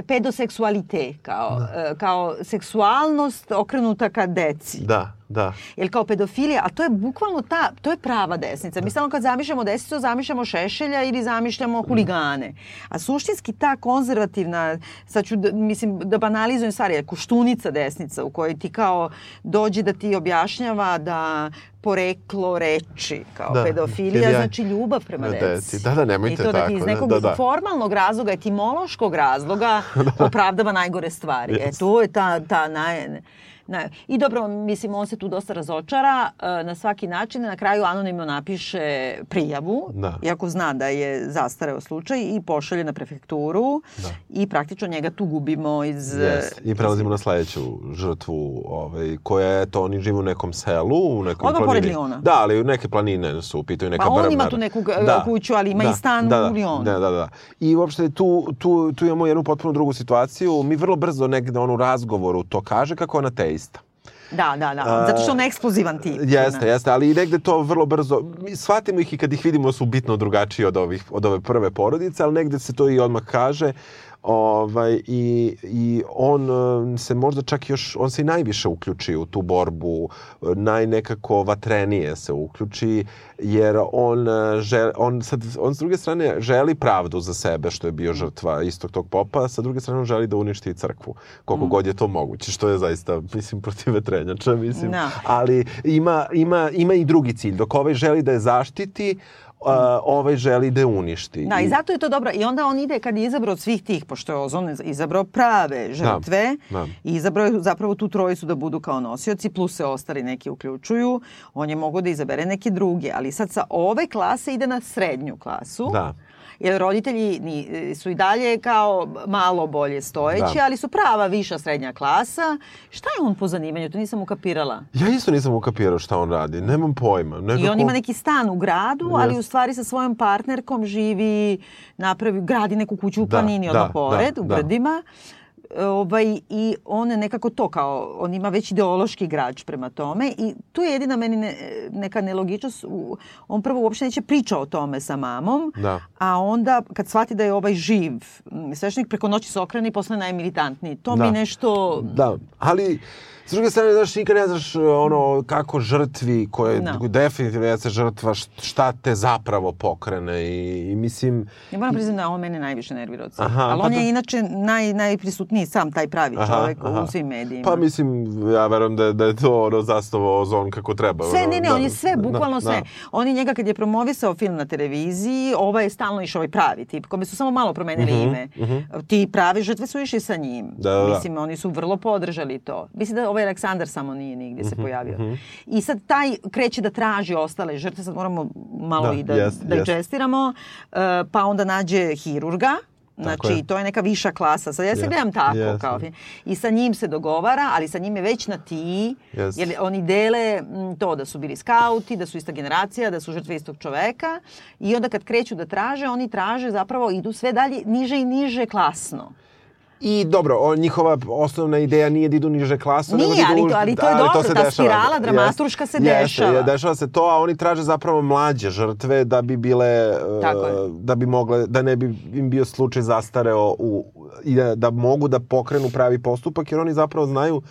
pedoseksualite, kao, e, kao seksualnost okrenuta ka deci. Da. Da. Jer kao pedofilija, a to je bukvalno ta, to je prava desnica. Mi samo kad zamišljamo desnicu, zamišljamo Šešelja ili zamišljamo huligane. A suštinski ta konzervativna, sad ću, da, mislim, da banalizujem stvari, je kuštunica desnica u kojoj ti kao dođe da ti objašnjava da poreklo reči kao Da. pedofilija, Ili ja- znači ljubav prema deci. deci. Da, da, nemojte I to da ti tako, iz da, nekog da, da. formalnog razloga, etimološkog razloga [laughs] opravdava najgore stvari. E, Jest. to je ta, ta naj... Na, I dobro, mislim, on se tu dosta razočara e, na svaki način. Na kraju anonimno napiše prijavu, Da. iako zna da je zastareo slučaj i pošalje na prefekturu Da. i praktično njega tu gubimo iz... Yes. I prelazimo na sledeću žrtvu, ovaj, koja je to, oni žive u nekom selu, u nekoj Odmah planini. Liona. Da, ali neke planine su u pitanju, neka Pa on brvna. ima tu neku ga- kuću, ali ima i stan da, u Lionu. Da, da, da. I uopšte tu, tu, tu imamo jednu potpuno drugu situaciju. Mi vrlo brzo negde on u razgovoru to kaže kako je on ateista. Da, da, da. Zato što je on eksplozivan tip. Jeste, jeste, ali i negde to vrlo brzo, mi shvatimo ih i kad ih vidimo su bitno drugačiji od, ovih, od ove prve porodice, ali negde se to i odmah kaže. Ovaj, i, I on eh, se možda čak još, on se i najviše uključi u tu borbu, eh, najnekako vatrenije se uključi, jer on, eh, žel, on, sad, on s druge strane želi pravdu za sebe što je bio žrtva istog tog popa, sa druge strane on želi da uništi i crkvu, koliko god je to moguće, što je zaista, mislim, [laughs] protiv vetrenjača, mislim. Da. Ali ima, ima, ima i drugi cilj, dok ovaj želi da je zaštiti, uh, ovaj želi da uništi. Da, i zato je to dobro. I onda on ide, kad je izabrao od svih tih, pošto je Ozon izabrao prave žrtve, da. i izabrao je zapravo tu trojicu da budu kao nosioci, plus se ostali neki uključuju, on je mogao da izabere neke druge. Ali sad sa ove klase ide na srednju klasu. Da. Jer roditelji ni, su i dalje kao malo bolje stojeći, Da. ali su prava viša srednja klasa. Šta je on po zanimanju? To nisam ukapirala. Ja isto nisam ukapirao šta on radi, nemam pojma. Nekako... I on ima neki stan u gradu, ali Jest. u stvari sa svojom partnerkom živi, napravi, gradi neku kuću u Da, planini, da, odmah da, pored, u da. brdima. E, Ovaj, I on nekako to kao, on ima već ideološki građ prema tome i tu je jedina meni ne, neka nelogičnost. On prvo uopšte neće priča o tome sa mamom, Da. a onda kad shvati da je ovaj živ, m, sveštenik preko noći se okrene i postane najmilitantniji. To Da. mi nešto... Da, ali s druge strane, znaš, nikad ne znaš ono, kako žrtvi, koje Da. definitivno jeste žrtva, št- šta te zapravo pokrene i, i mislim... Ja moram priznati da on mene najviše nervira od. Aha, Ali pa on da- je inače naj, najprisutniji sam taj pravi čovek u svim medijima. Pa mislim, ja verujem da, da je to ono zasnovao zon kako treba. Sve, ne, ne, da, on je sve, da, bukvalno da, sve. Da. On je njega kad je promovisao film na televiziji, ovaj je stalno išao ovaj pravi tip, kome su samo malo promenili ime. Ti pravi žrtve su išli sa njim. Mhm, Da, da, da. Mislim, oni su vrlo podržali to. Mislim da ovaj Aleksandar samo nije nigdje Mhm, se pojavio. I sad taj kreće da traži ostale žrtve, sad moramo malo Da, i da, jest, da jest. čestiramo, pa onda nađe hirurga, Znači, je. to je neka viša klasa. Sad ja se Jest, gledam tako. jest. Kao. I sa njim se dogovara, ali sa njim je već na ti, Jest. jer oni dele m, to da su bili skauti, da su ista generacija, da su žrtve istog čoveka i onda kad kreću da traže, oni traže zapravo idu sve dalje niže i niže klasno. I dobro, o, njihova osnovna ideja nije da idu niže klasa. Nije, nego da idu, ali to- ali to je dobro, se ta dešava. spirala dramaturška se Jeste, dešava. je, dešava se to, a oni traže zapravo mlađe žrtve da bi bile, e, da bi mogle, da ne bi im bio slučaj zastareo u, i da, da mogu da pokrenu pravi postupak, jer oni zapravo znaju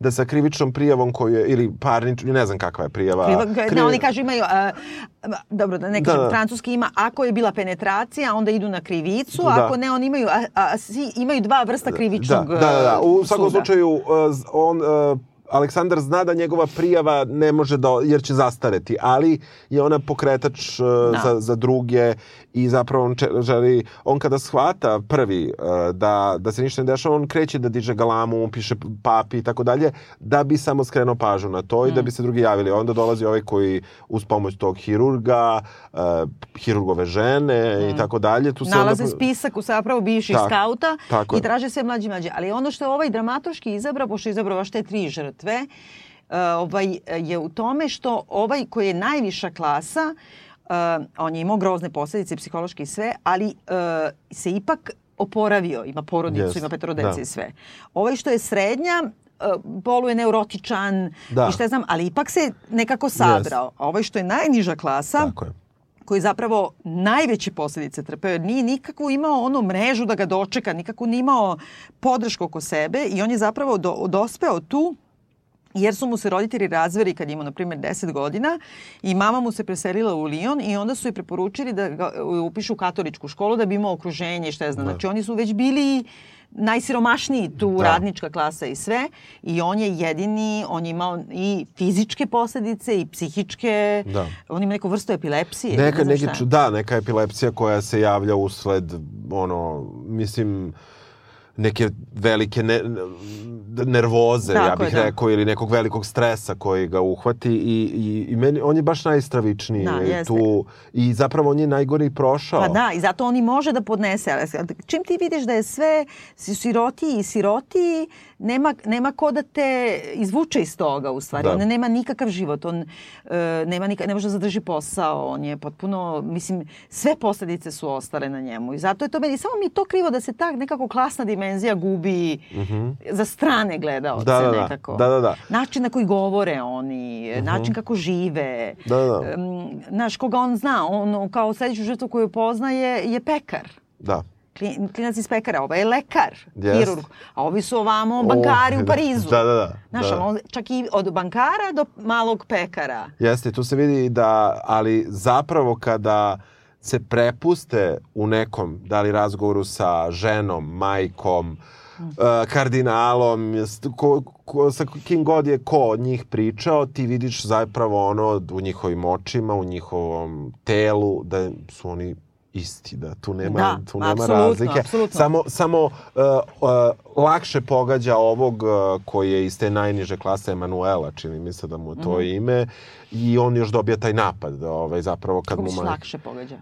da sa krivičnom prijavom koju je, ili parničnom, ne znam kakva je prijava. Kriva, krivi- ne, oni kažu imaju, a, dobro da ne Da, kažem, da. francuski ima, ako je bila penetracija, onda idu na krivicu, Da. ako ne, oni imaju, a, a, svi imaju dva vrsta krivičnog Da, da, da, da. U svakom slučaju, uh, on, uh, Aleksandar zna da njegova prijava ne može da, jer će zastareti, ali je ona pokretač uh, Da. za, za druge i zapravo on želi, on kada shvata prvi uh, da, da se ništa ne dešava, on kreće da diže galamu, piše papi i tako dalje, da bi samo skrenuo pažnju na to i Mm. da bi se drugi javili. Onda dolazi ovaj koji uz pomoć tog hirurga, uh, hirurgove žene i tako dalje. Tu se Mm. Nalaze onda... spisak u zapravo bivših Tako, skauta tako i je. traže sve mlađe i mlađe. Ali ono što je ovaj dramatoški izabrao, pošto je izabrao baš te tri žrtve, uh, ovaj, je u tome što ovaj koji je najviša klasa, uh, on je imao grozne posljedice, psihološke i sve, ali uh, se ipak oporavio, ima porodicu, Jest, ima petoro dece da. i sve. Ovaj što je srednja, uh, poluje neurotičan Da. i šta znam, ali ipak se nekako sabrao. A ovaj što je najniža klasa, Tako je. koji zapravo najveće posljedice trpeo, jer nije nikakvu imao ono mrežu da ga dočeka, nikakvu nije imao podršku oko sebe i on je zapravo do, dospeo tu jer su mu se roditelji razveri kad imao, na primjer, 10 godina i mama mu se preselila u Lion i onda su i preporučili da ga e, upišu u katoličku školu da bi imao okruženje i šta je znam. Da. Znači oni su već bili najsiromašniji tu Da. radnička klasa i sve i on je jedini, on je imao i fizičke posledice i psihičke, Da. on ima neku vrstu epilepsije. Neka, ne neki, da, neka epilepsija koja se javlja usled, ono, mislim, neke velike ne, nervoze, ja Tako je, bih da. rekao, ili nekog velikog stresa koji ga uhvati i, i, i meni, on je baš najstravičniji Da, jeste. tu i zapravo on je najgore i prošao. Pa da, i zato on i može da podnese. Čim ti vidiš da je sve si- sirotiji i sirotiji, nema, nema ko da te izvuče iz toga u stvari. Da. On nema nikakav život, on e, nema nika, ne može da zadrži posao, on je potpuno, mislim, sve posledice su ostale na njemu. I zato je to meni, samo mi to krivo da se ta nekako klasna dimenzija gubi za strane gledaoce. Da, da, da. nekako. Da, da, da. Način na koji govore oni, način kako žive. Da, da, da. Em, Znaš, koga on zna, on kao sledeću žrtvu koju poznaje je pekar. Da. Kli- Klinac iz pekara, ovaj je lekar, Jest. hirurg, a ovi su ovamo bankari O, u [laughs] Parizu. Da, da, da. Znaš, da. on, čak i od bankara do malog pekara. Jeste, tu se vidi da, ali zapravo kada se prepuste u nekom, da li razgovoru sa ženom, majkom, uh, kardinalom, jest- ko, ko, sa kim god je ko od njih pričao, ti vidiš zapravo ono u njihovim očima, u njihovom telu, da su oni isti, da tu nema, Da, tu nema apsolutno, razlike. apsolutno. Samo, samo uh, uh, lakše pogađa ovog uh, koji je iz te najniže klase Emanuela, čini mi se da mu je to Mhm. ime, i on još dobija taj napad, da, ovaj, zapravo kad Kako mu maj... lakše pogađa?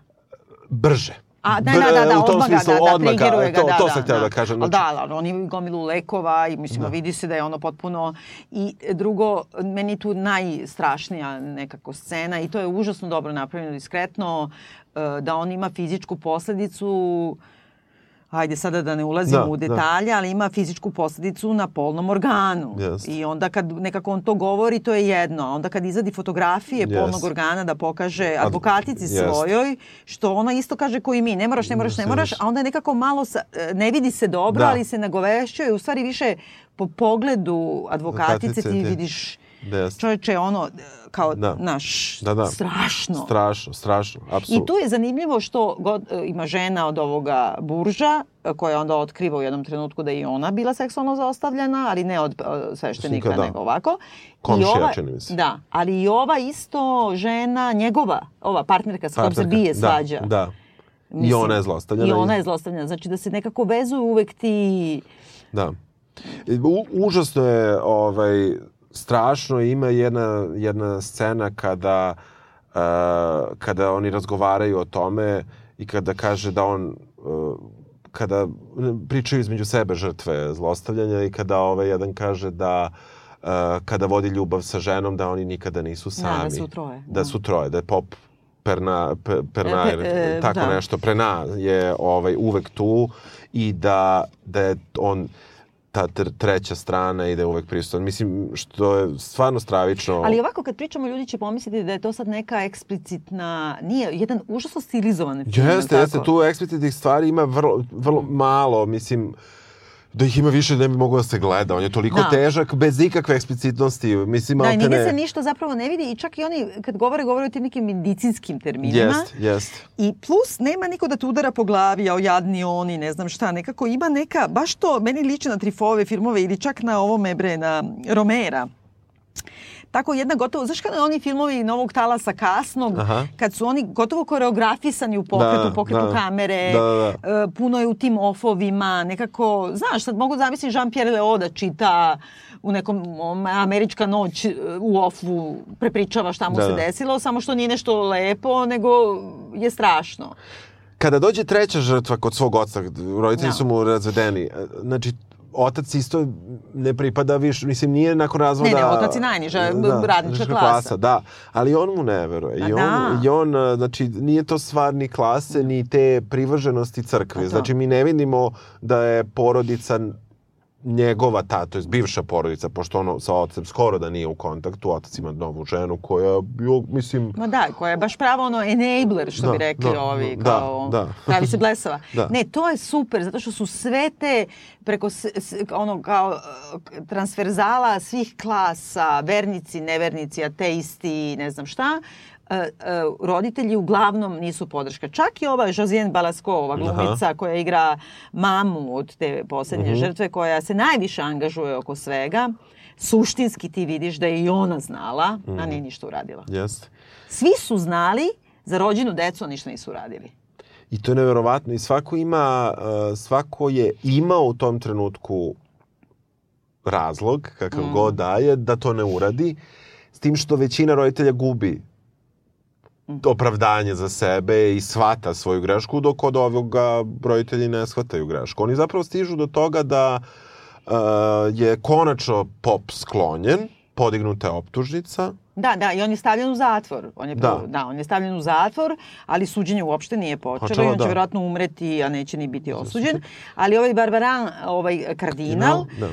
brže. A, da, da, da, da, odmah ga, da, da, odmah triggeruje ga, to, da, to da, sam htio da, da kažem. Znači, da, ali on ima gomilu lekova i mislim, Da. vidi se da je ono potpuno... I drugo, meni je tu najstrašnija nekako scena i to je užasno dobro napravljeno diskretno, e, da on ima fizičku posledicu Ajde sada da ne ulazimo Da, u da. detalje, ali ima fizičku posledicu na polnom organu. Jest. I onda kad nekako on to govori, to je jedno. A onda kad izadi fotografije Jest. polnog organa da pokaže advokatici jest. svojoj, što ona isto kaže koji mi, ne moraš, ne moraš, ne moraš, a onda je nekako malo, sa, e, ne vidi se dobro, Da. ali se nagovešćuje, u stvari više po pogledu advokatice ti Advokatice ti- vidiš Jest. čoveče ono, kao Da. naš, Da, da. strašno. Strašno, strašno, I apsolutno. tu je zanimljivo što god, e, ima žena od ovoga burža, e, koja onda otkriva u jednom trenutku da je i ona bila seksualno zaostavljena, ali ne od e, sveštenika, Da. nego ovako. Komšija, I ova, čini mi se. Da, ali i ova isto žena, njegova, ova partnerka sa kojom se bije da, svađa. Da, I Mislim, ona je zlostavljana. I ona je zlostavljena. Znači da se nekako vezuju uvek ti... Da. I U, užasno je ovaj, strašno ima jedna, jedna scena kada uh, kada oni razgovaraju o tome i kada kaže da on uh, kada pričaju između sebe žrtve zlostavljanja i kada ovaj jedan kaže da uh, kada vodi ljubav sa ženom da oni nikada nisu sami. Da, da su troje. Da su troje, da je pop Perna, pe, Pernajer, [laughs] E, e, tako da. nešto, Prena je ovaj, uvek tu i da, da je on ta tr- treća strana i da je uvek prisutan. Mislim, što je stvarno stravično. Ali ovako kad pričamo ljudi će pomisliti da je to sad neka eksplicitna, nije, jedan užasno stilizovan film. Jeste, jeste, tu eksplicitnih stvari ima vrlo, vrlo malo, mislim, da ih ima više ne bi moglo da se gleda. On je toliko Da. težak, bez ikakve eksplicitnosti. Mislim, Da, nigde se ništa zapravo ne vidi i čak i oni kad govore, govore o tim nekim medicinskim terminima. Jest, jest. I plus nema niko da te udara po glavi, a o jadni oni, ne znam šta, nekako ima neka, baš to meni liči na Trifove filmove ili čak na ovome bre, na Romera. Tako jedna gotovo, znaš kada oni filmovi Novog talasa kasnog, Aha. kad su oni gotovo koreografisani u pokretu, Da, pokretu da. kamere, Da, da, e, puno je u tim ofovima, nekako, znaš, sad mogu zamisliti Jean-Pierre Leo da čita u nekom om, američka noć e, u ofu prepričava šta mu Da, se da. desilo, samo što nije nešto lepo, nego je strašno. Kada dođe treća žrtva kod svog oca, roditelji Da. su mu razvedeni, znači otac isto ne pripada više, mislim nije nakon razvoda... Ne, ne, otac je najniža radnička klasa. Da, ali on mu ne veruje. Pa I on, da. I on, znači, nije to stvar ni klase, ni te privrženosti Pa crkvi. to. Znači, mi ne vidimo da je porodica njegova ta, to je bivša porodica, pošto ono sa ocem skoro da nije u kontaktu, otac ima novu ženu koja, jo, mislim... Ma da, koja je baš pravo ono enabler, što Da, bi rekli da, ovi, da, kao da. pravi se blesava. [laughs] Da. Ne, to je super, zato što su sve te preko s, s, ono kao transverzala svih klasa, vernici, nevernici, ateisti, ne znam šta, roditelji uglavnom nisu podrška. Čak i ova Josiane Balasco, ova glumica koja igra mamu od te poslednje Mhm. žrtve, koja se najviše angažuje oko svega, suštinski ti vidiš da je i ona znala, a Mhm. nije ništa uradila. Jeste. Svi su znali za rođenu decu, ništa nisu uradili. I to je neverovatno. I svako ima, uh, svako je imao u tom trenutku razlog, kakav Mm. god daje, da to ne uradi. S tim što većina roditelja gubi Mm. Opravdanje za sebe i shvata svoju grešku, dok od ovoga roditelji ne shvataju grešku. Oni zapravo stižu do toga da uh, je konačno pop sklonjen, podignuta je optužnica, Da, da, i on je stavljen u zatvor. On je, Da. da. on je stavljen u zatvor, ali suđenje uopšte nije počelo Počelo, i on će da. vjerojatno umreti, a neće ni biti osuđen. Ali ovaj Barbaran, ovaj kardinal, Da.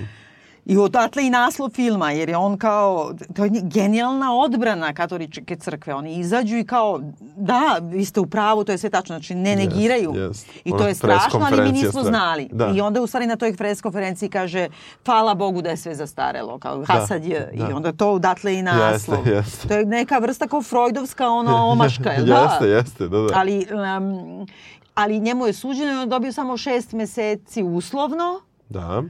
I odatle i naslov filma, jer je on kao, to je genijalna odbrana katoličke crkve. Oni izađu i kao, da, vi ste u pravu, to je sve tačno, znači ne negiraju. jest. I Ona to je strašno, ali mi nismo znali. Da. I onda u stvari na toj preskonferenciji kaže, hvala Bogu da je sve zastarelo, kao Hasad je. da. I onda to odatle i naslov. Jeste, jeste. To je neka vrsta kao freudovska ono [laughs] omaška, jel da? jeste, jeste, da, da. Ali, um, ali njemu je suđeno i on dobio samo šest meseci uslovno. Da.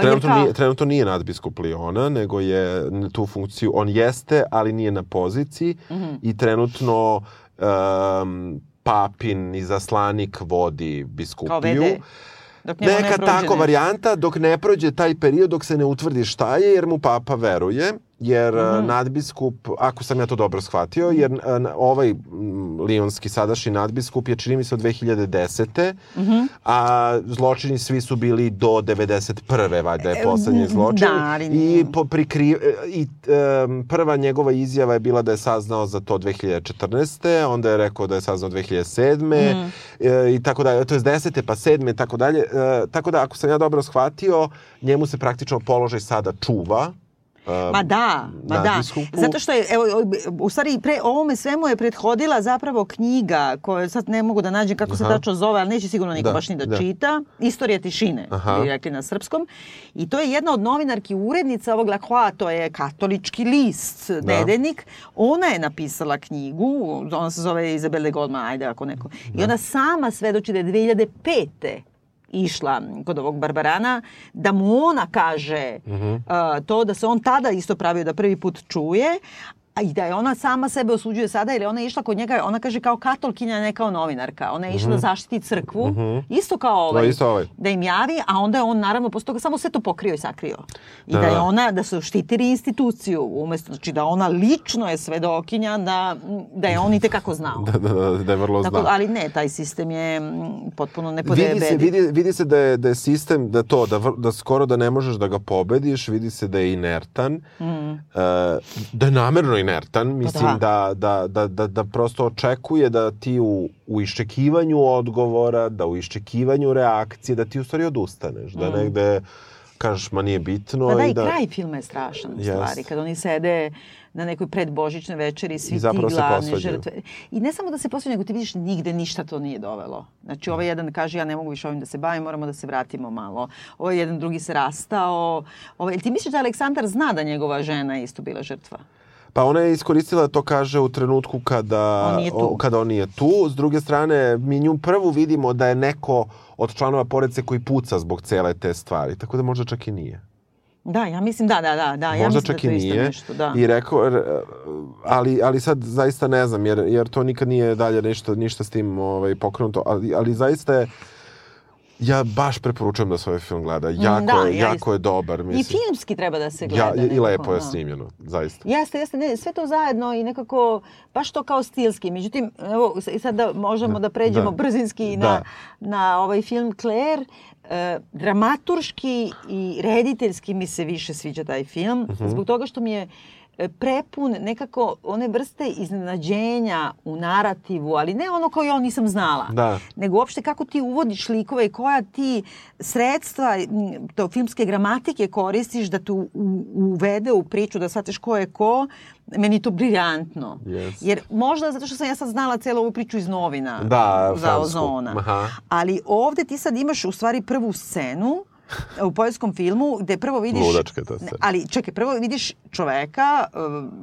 Trenutno, kao- nije, trenutno nije nadbiskup Liona, nego je tu funkciju, on jeste, ali nije na poziciji Mhm. i trenutno um, papin izaslanik vodi Kao biskupiju. vede. Dok ne Neka prođe tako varijanta dok ne prođe taj period dok se ne utvrdi šta je jer mu papa veruje jer mm nadbiskup, ako sam ja to dobro shvatio, jer na- ovaj mm, lionski sadašnji nadbiskup je čini mi se od 2010. a zločini svi su bili do 91. valjda je poslednji m, zločin. da, ali I, po prikri, i em, prva njegova izjava je bila da je saznao za to 2014. Onda je rekao da je saznao 2007. Mhm. E, i tako dalje. To je 10. pa 7. i tako dalje. E, tako da ako sam ja dobro shvatio, njemu se praktično položaj sada čuva. Ma da, ma da. Zato što je, evo, u stvari, pre, ovome svemu je prethodila zapravo knjiga koju sad ne mogu da nađem kako se Aha. tačno zove, ali neće sigurno niko Da, baš ni da, da. čita. Istorija tišine, Aha. bi rekli na srpskom. I to je jedna od novinarki urednica ovog La Croix, to je katolički list, nedeljnik. Ona je napisala knjigu, ona se zove Izabele Goldman, ajde ako neko. I ona sama svedoči da je 2005 išla kod ovog Barbarana, da mu ona kaže a, to da se on tada isto pravio da prvi put čuje, a i da je ona sama sebe osuđuje sada, jer je ona išla kod njega, ona kaže kao katolkinja, ne kao novinarka. Ona je išla da zaštiti crkvu, isto kao ovaj, isto ovaj. da im javi, a onda je on naravno posle toga samo sve to pokrio i sakrio. I Da, da, je da. ona, da su štitili instituciju, umesto, znači da ona lično je svedokinja da, da je on i tekako znao. [laughs] Da, da, da, da je vrlo Tako, zna. ali ne, taj sistem je mm, potpuno Vidi se, nepodebedi. vidi, vidi se da je, da je sistem, da to, da, da skoro da ne možeš da ga pobediš, vidi se da je inertan, Mm. e, da je namerno inertan, mislim da. da, da, da, da, da prosto očekuje da ti u, u iščekivanju odgovora, da u iščekivanju reakcije, da ti u stvari odustaneš, da negde kažeš ma nije bitno. Mm. Pa da, i da, kraj filma je strašan u Jest. stvari. Kad oni sede na nekoj predbožićnoj večeri, svi I ti glavne žrtve. I ne samo da se posvađaju, nego ti vidiš nigde ništa to nije dovelo. Znači, ovaj jedan kaže, ja ne mogu više ovim da se bavim, moramo da se vratimo malo. Ovaj jedan drugi se rastao. Ovaj, ti misliš da Aleksandar zna da njegova žena isto bila žrtva? Pa ona je iskoristila da to kaže u trenutku kada On o- kada on nije tu. S druge strane, mi nju prvu vidimo da je neko od članova porodice koji puca zbog cele te stvari. Tako da možda čak i nije. Da, ja mislim, da, da, da. da ja možda mislim čak da i je to isto nije. nešto, da. I rekao, ali, ali sad zaista ne znam, jer, jer to nikad nije dalje ništa, ništa s tim ovaj, pokrenuto. Ali, ali zaista je, ja baš preporučujem da se ovaj film gleda. Jako, da, je, ja jako isto. je dobar. I Mislim. filmski treba da se gleda. Ja, I nekako, lepo je da. snimljeno, zaista. Jeste, jeste, ne, sve to zajedno i nekako baš to kao stilski. Međutim, evo, i sad da možemo da, pređemo da, brzinski da. na, na ovaj film Claire. E, dramaturški i rediteljski mi se više sviđa taj film, Mhm. zbog toga što mi je e, prepun nekako one vrste iznenađenja u narativu, ali ne ono kao ja nisam znala. Da. Nego uopšte kako ti uvodiš likove i koja ti sredstva to filmske gramatike koristiš da tu u- uvede u priču, da shvatiš ko je ko, meni to briljantno. Yes. Jer možda zato što sam ja sad znala celu ovu priču iz novina Da, za ozona. Aha. Ali ovde ti sad imaš u stvari prvu scenu u poljskom filmu gde prvo vidiš... Ludačka ta scena. Ali čekaj, prvo vidiš čoveka,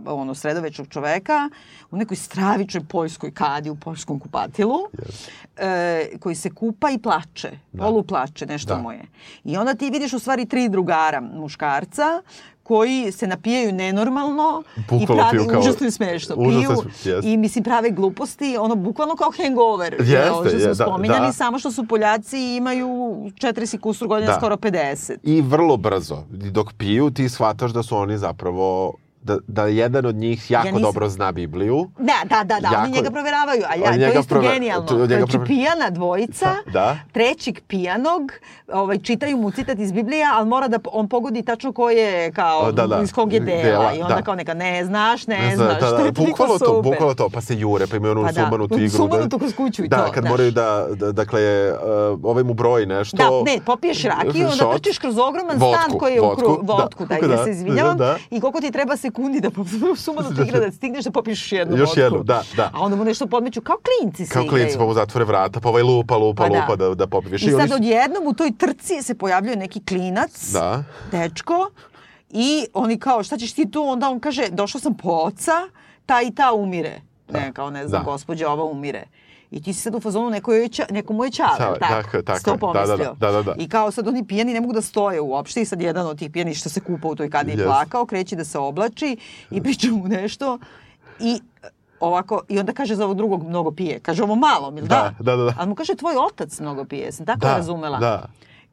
uh, ono sredovečnog čoveka u nekoj stravičnoj poljskoj kadi, u poljskom kupatilu, Yes. e, koji se kupa i plače, Da. polu plače, nešto Da. mu je. I onda ti vidiš u stvari tri drugara muškarca koji se napijaju nenormalno i Bukvalno piju kao- užasno i smešno. Piju jest. i mislim prave gluposti, ono bukvalno kao hangover. Jeste, ono što smo je, da, spominjali, da. samo što su Poljaci i imaju 40 kusur godina, Da. skoro 50. I vrlo brzo, dok piju, ti shvataš da su oni zapravo da, da jedan od njih jako nisam- dobro zna Bibliju. Da, da, da, da, Jako- oni njega proveravaju, a ja, to je isto prove- genijalno. to- njega Znači, prove- pijana dvojica, Da. trećeg pijanog, ovaj, čitaju mu citat iz Biblije, ali mora da on pogodi tačno ko je, kao, Da, da. iz kog je dela. Dela, I onda da. kao neka, ne znaš, ne, Ne znaš, da, [laughs] to je toliko bukvalno to, super. bukvalno to, pa se jure, pa imaju onu Pa da, sumanutu igru. sumanutu kroz kuću i da, to, kad znaš. moraju da, da, dakle, uh, ovaj mu broji nešto. Da, ne, popiješ rakiju, onda trčiš kroz ogroman stan koji je u vodku, da, [laughs] da, da, se izvinjavam, da. i koliko ti treba sekundi da [laughs] sumanuta igra da stigneš da popiješ još jednu Još vodku. jednu, da, da. A onda mu nešto podmeću, kao klinci se Kao igraju. klinci pa mu zatvore vrata, pa ovaj lupa, lupa, Pa da. lupa da, da popiviš. I oni sad odjednom u toj trci se pojavljuje neki klinac, Da. dečko, i oni kao, šta ćeš ti tu? Onda on kaže, došao sam po oca, ta i ta umire. Ne, kao ne znam, Da. gospođa ova umire. I ti si sad u fazonu neko, je, ča, neko mu je čale, tako? tako je, tako je. Da, da, da, da, da, da. I kao sad oni pijani ne mogu da stoje uopšte i sad jedan od tih pijani što se kupa u toj kadi Jest. plakao, kreće da se oblači i priča mu nešto i ovako, i onda kaže za ovog drugog mnogo pije. Kaže ovo malo, mi da? Da, da, da, da. Ali mu kaže tvoj otac mnogo pije, sam tako Da, razumela. da.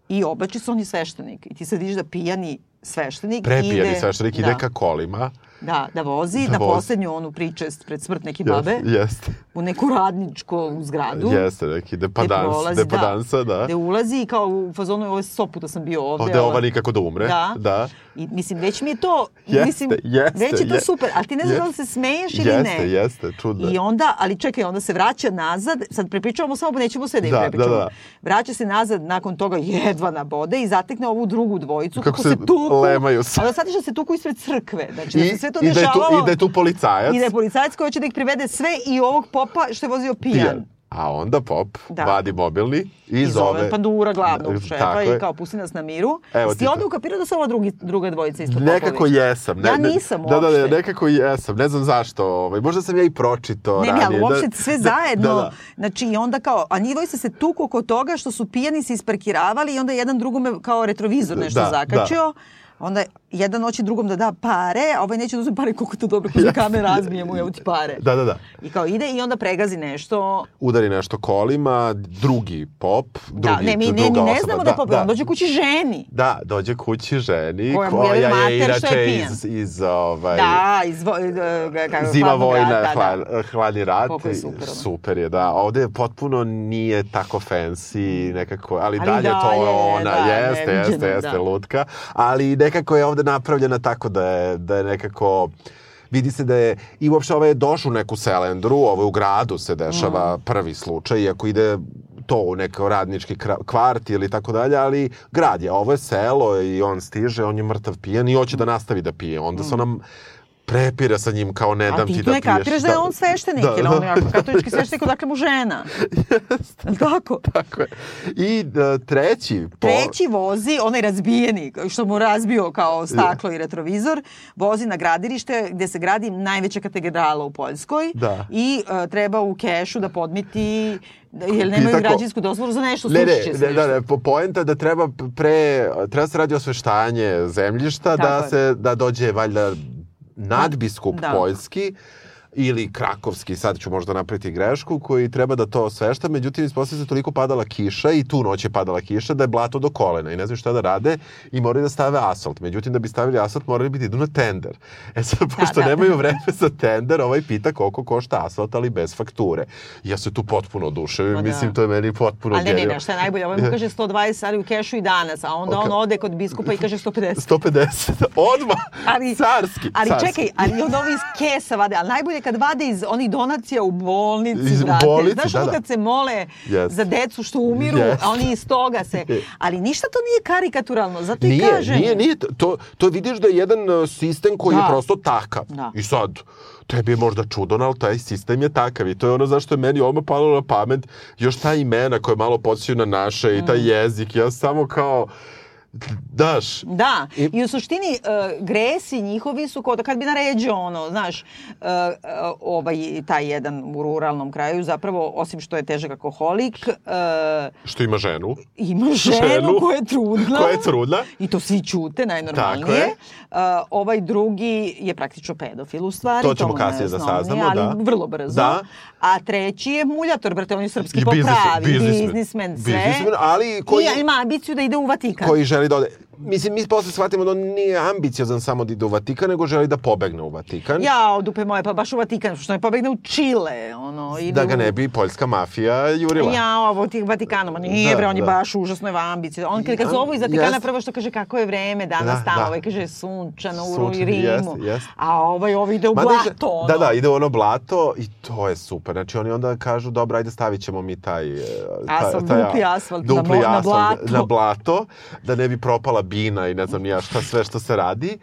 I oblači se on je sveštenik. I ti sad vidiš da pijani sveštenik Prepijani ide... sveštenik ide ka kolima. Da, da vozi Da na vozi. poslednju onu pričest pred smrt neke babe Jeste, jeste. u neku radničku zgradu. Jeste, neki depadans, prolazi, depadansa, da. Gde ulazi i kao u fazonu ovo je sto puta sam bio ovde. Ovde ova- nikako da umre. Da. da. I mislim, već mi je to, Jeste, mislim, jeste, već je to je- super, ali ti ne znaš da li se smeješ ili Jeste, ne. jeste, čudno je. I onda, ali čekaj, onda se vraća nazad, sad prepričavamo samo, nećemo sve da im Da, prepričamo. da, da. Vraća se nazad, nakon toga jedva na bode i zatekne ovu drugu dvojicu Kako se tuku. lemaju se. A da shvatiš da se tuku ispred crkve. Znači, da I, se sve to i, da je tu. I da je tu policajac. I da je policajac koji hoće da ih privede sve i ovog popa što je vozio pijan. A onda pop Da. vadi mobilni i, I zove zove... Pandura, glavnog Da, šefa i kao pusti nas na miru. Evo Jesi ti ti onda ukapirao da su ova drugi, druga dvojica isto Nekako popovi? jesam. Ne, Ja ne- nisam Da, da, da, uopšte. nekako jesam. Ne znam zašto. Ovaj, možda sam ja i pročito Ne, ne, ali ranije. uopšte da, sve da, zajedno. Da, da. Znači, i onda kao, a njih dvojica se tuku oko toga što su pijani se isparkiravali i onda jedan drugome kao retrovizor nešto Da, zakačio. Onda jedan hoće drugom da da pare, a ovaj neće da uzme pare koliko to dobro, kada kamer razbije mu, evo ti pare. Da, da, da. I kao ide i onda pregazi nešto. Udari nešto kolima, drugi pop, drugi, da, ne, mi, ne, druga mi ne znamo da, je pop, da. dođe kući ženi. Da, dođe kući ženi, Koja je koja je je inače pijan. iz, iz ovaj, Da, iz vo, e, kako, Zima hladnog vojna, rata, hla, da. hladni rat. Koliko je super, ono. Super je, da. Ovde potpuno nije tako fancy, nekako, ali, Ali dalje, to dalje, je ona, da, jeste, jeste, jeste, da. lutka. Ali nekako je ovde napravljena tako da je, da je nekako vidi se da je, i uopšte ovaj je došao u neku selendru, ovo je u gradu se dešava Mm. prvi slučaj, iako ide to u neko radnički kvart ili tako dalje, ali grad je, ovo je selo i on stiže, on je mrtav pijan i hoće da nastavi da pije. Onda se nam prepira sa njim kao ne dam ti ti da tu ne piješ. kapiraš da je on sveštenik, Da, jer on da. je ako katolički sveštenik, odakle mu žena. Jel tako? Tako je. I e, treći, po, Treći vozi, onaj razbijeni, što mu razbio kao staklo i retrovizor, vozi na gradilište gde se gradi najveća katedrala u Poljskoj Da. i e, treba u kešu da podmiti, da- jer I nemaju tako- građansku dozvolu za nešto, Ne, ne, se ne, da, ne, po poenta da treba pre, treba se radi osveštanje zemljišta, Tako da je. se, da dođe valjda nadbiskup Da. poljski ili krakovski, sad ću možda napraviti grešku, koji treba da to osvešta, međutim ispostavlja se toliko padala kiša i tu noć je padala kiša da je blato do kolena i ne znaju šta da rade i moraju da stave asfalt. Međutim, da bi stavili asfalt morali bi da idu na tender. E sad, pošto da. nemaju vreme za tender, ovaj pita koliko košta asfalt, ali bez fakture. Ja se tu potpuno oduševim, Ma da. mislim, to je meni potpuno Ali ne, ne, ne, šta je najbolje, ovaj mu kaže 120, ali u kešu i danas, a onda Ok. on ode kod biskupa i kaže 150. 150, [laughs] odmah, Ali, carski, ali carski. čekaj, ali onda ovi iz kesa vade, ali najbolje kad vade iz onih donacija u bolnici, Iz brate. bolnici, Znaš da, ono da. kad se mole Jeste. za decu što umiru, Jeste. a oni iz toga se... [laughs] Ali ništa to nije karikaturalno, zato i Nije, kažem. nije, nije. To, to vidiš da je jedan uh, sistem koji Da. je prosto takav. Da. I sad, tebi je možda čudan, ali taj sistem je takav. I to je ono zašto je meni odmah palo na pamet još ta imena koje malo podsjećaju na naše i Mm. taj jezik. Ja samo kao, daš, Da, I- i, u suštini uh, gresi njihovi su kao da kad bi naređio ono, znaš, uh, ovaj, taj jedan u ruralnom kraju zapravo, osim što je težak alkoholik, uh, što ima ženu, ima [laughs] ženu, Ženu. koja je trudna. koja je trudna. I to svi ćute, najnormalnije. Tako je. Uh, ovaj drugi je praktično pedofil u stvari. To ćemo kasnije da saznamo, ali da. vrlo brzo. Da. A treći je muljator, brate, on je srpski I po biznis- pravi, biznismen. biznismen, sve. Biznismen, ali koji- I ima ambiciju da ide u Vatikan. koji želi da ode. Mislim, mi posle shvatimo da on nije ambiciozan samo da ide u Vatikan, nego želi da pobegne u Vatikan. Ja, dupe moje, pa baš u Vatikan, što ne pobegne u Čile, ono, ide da ga ne bi poljska mafija jurila. Ja, ovo tih Vatikanoma, nije Da, bre, on je da. baš užasno je ambicije. On kad, I- zovu iz Vatikana, jest. prvo što kaže kako je vreme danas Da, tamo, da. ovaj kaže sunčano u Rimu. jest, jest. A ovaj, ovaj ide u je- blato, ono. Da, da, ide u ono blato i to je super. Znači oni onda kažu, dobro, ajde stavit ćemo mi taj... e, taj, Asfalt, dupli asfalt na dupli na asfalt blato. na blato, da ne bi propala bina i ne znam ja šta sve što se radi.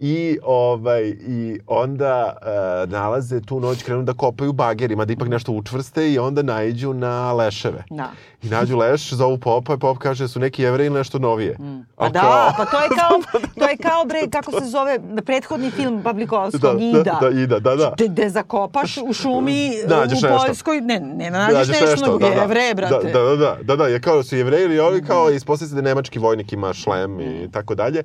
I, ovaj, I onda e, nalaze tu noć, krenu da kopaju bagerima, da ipak nešto učvrste i onda naiđu na leševe. Da. I nađu leš, zovu popa i pop kaže su neki jevreji nešto novije. Pa A da, kao- pa to je kao, [laughs] to je kao bre, kako se zove, prethodni film Pavlikovskog, Da, da, Ida. da, Ida, da, da. Gde, gde zakopaš u šumi Nađeš u. Poljskoj, ne, ne nađeš nešto, nego jevreje, brate. Da, da, da, da, da, je kao da su jevreji ili ovi kao ispostavlja se da nemački vojnik ima šlem i tako dalje.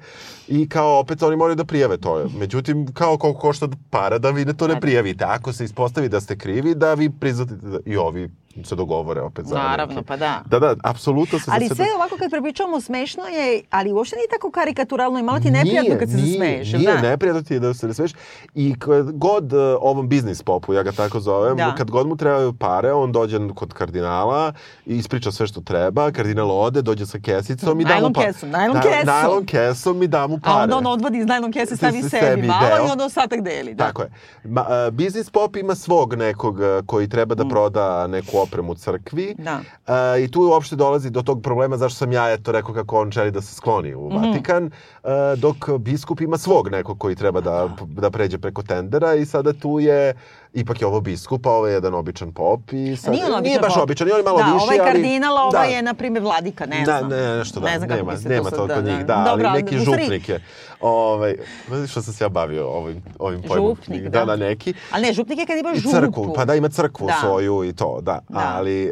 I kao opet oni moraju da prijave to. Međutim, kao koliko košta para da vi ne to ne prijavite. Ako se ispostavi da ste krivi, da vi priznate da i ovi se dogovore opet za Naravno, neki- pa da. Da, da, apsolutno se Ali sve ovako kad prepričavamo smešno je, ali uopšte nije tako karikaturalno i malo ti je neprijatno kad se nije, zasmeješ. Nije, da? neprijatno ti je da se ne smeješ. I kad god uh, ovom biznis popu, ja ga tako zovem, Da. kad god mu trebaju pare, on dođe kod kardinala i ispriča sve što treba, kardinal ode, dođe sa kesicom i da mu Najlon pa... kesom, najlon Na- kesom. Najlon kesom i da mu pare. A onda on odvodi iz najlon kese, stavi Se- sebi, sebi malo deo. i onda ostatak deli. Da. Tako je. Ma, uh, biznis pop ima svog nekog uh, koji treba da proda neku opremu crkvi. Mm. Da. Uh, I tu uopšte dolazi do tog problema zašto sam ja eto rekao kako on želi da se skloni u Mhm. Vatikan, uh, dok biskup ima svog nekog koji treba da, da pređe preko tendera i sada tu je ipak je ovo biskup, a ovo je jedan običan pop i sad, Nije on nije baš pop. običan, on je malo da, ovaj ali... kardinal, a ovaj da. je, na primjer, vladika, ne Da, znam. ne, nešto da, ne znam kako nema, se nema to toliko sad, da, njih, da. da, Dobro, ali neki župnik je. Ovaj, znaš što sam se ja bavio ovim, ovim pojmom? Župnik, da. da. Da, neki. Ali ne, župnik je kad imaš I župu. crkvu, pa da ima crkvu Da. svoju i to, da. Da. Ali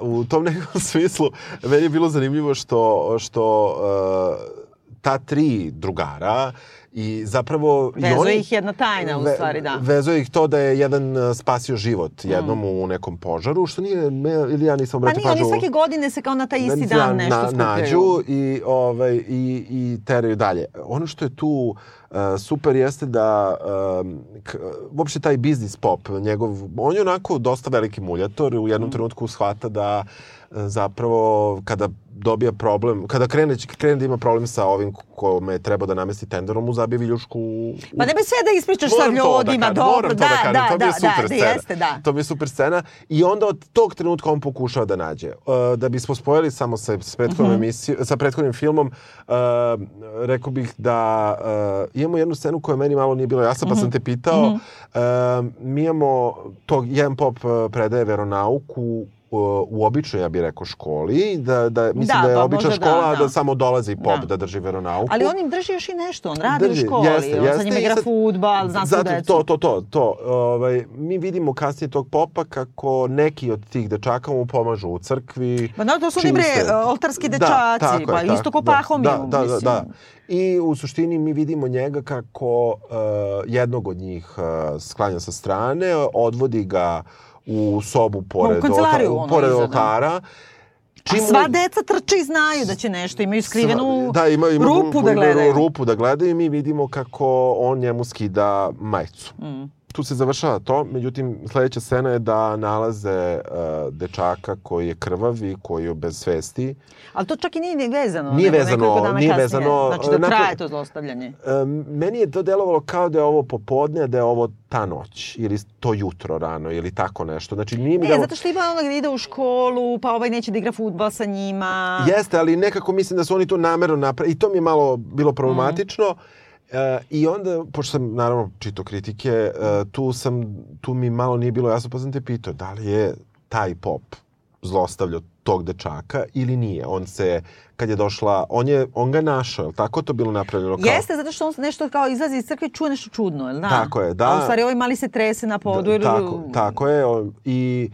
uh, u tom nekom [laughs] smislu meni je bilo zanimljivo što, što uh, ta tri drugara i zapravo... i Vezuje oni, ih jedna tajna, u stvari, da. Vezuje ih to da je jedan uh, spasio život jednom u nekom požaru, što nije, me, ili ja nisam Pa brate nije, oni pažnju- svake godine se kao na taj isti dan nešto na, skupljaju. nađu i, ovaj, i, i teraju dalje. Ono što je tu uh, super jeste da k, uopšte taj biznis pop, njegov, on je onako dosta veliki muljator, u Mm. jednom trenutku shvata da uh, zapravo kada dobija problem, kada krene, krene da ima problem sa ovim kome treba da namesti tenderom, mu zabije viljušku u, Pa nemoj sve da ispričaš sa Moram da ljudima, kažem, dobro, moram to da, da kažem, da, to mi da, je super da, scena. jeste, da. To mi je super scena. I onda od tog trenutka on pokušava da nađe. Uh, da bismo spojili samo sa, s prethodnom Mhm. emisijom, sa prethodnim filmom, uh, rekao bih da uh, imamo jednu scenu koja meni malo nije bila jasna, pa Mhm. sam te pitao. Uh, mi imamo, to, jedan pop uh, predaje veronauku u, običnoj, ja bih rekao, školi, da, da mislim Da, da, je pa obična da, škola, da, da. samo dolazi pop Da. da, drži veronauku. Ali on im drži još i nešto, on radi Drži, u školi, jeste, on sa jeste, njima i igra futbal, zna Zato, decu. to, to, to, to. Ovaj, mi vidimo kasnije tog popa kako neki od tih dečaka mu pomažu u crkvi. Pa da, to su oni bre čiste. oltarski Da, dečaci, je, pa tako, isto ko da, Pahomil, da, da, da, mislim. da. I u suštini mi vidimo njega kako uh, jednog od njih uh, sklanja sa strane, odvodi ga u sobu pored, u olta- ono, pored iza, da. oltara. A Čim mu- sva deca trče i znaju da će nešto, imaju skrivenu Sva- da, ima, ima, rupu da gledaju. Rupu da gledaju i mi vidimo kako on njemu skida majicu. Mm. Tu se završava to, međutim sledeća scena je da nalaze uh, dečaka koji je krvav i koji je bez svesti. Ali to čak i nije ni vezano. Nije vezano, dana nije kasnije. vezano, Znači da nakon- traje to zlostavljanje. Um, meni je to delovalo kao da je ovo popodne, da je ovo ta noć ili to jutro rano ili tako nešto. Znači nije mi Ne, delo... zato što ima ono gde ide u školu, pa ovaj neće da igra futbal sa njima. Jeste, ali nekako mislim da su oni to namerno napravili. I to mi je malo bilo problematično. Mhm. E, I onda, pošto sam naravno čitao kritike, e, tu, sam, tu mi malo nije bilo jasno, pa sam te pitao da li je taj pop zlostavljao tog dečaka ili nije. On se, kad je došla, on, je, on ga našao, je li tako to bilo napravljeno? Kao, Jeste, zato što on nešto kao izlazi iz crkve i čuje nešto čudno, jel da? Tako je, da. A u stvari ovaj mali se trese na podu. jer- Tako, tako je. I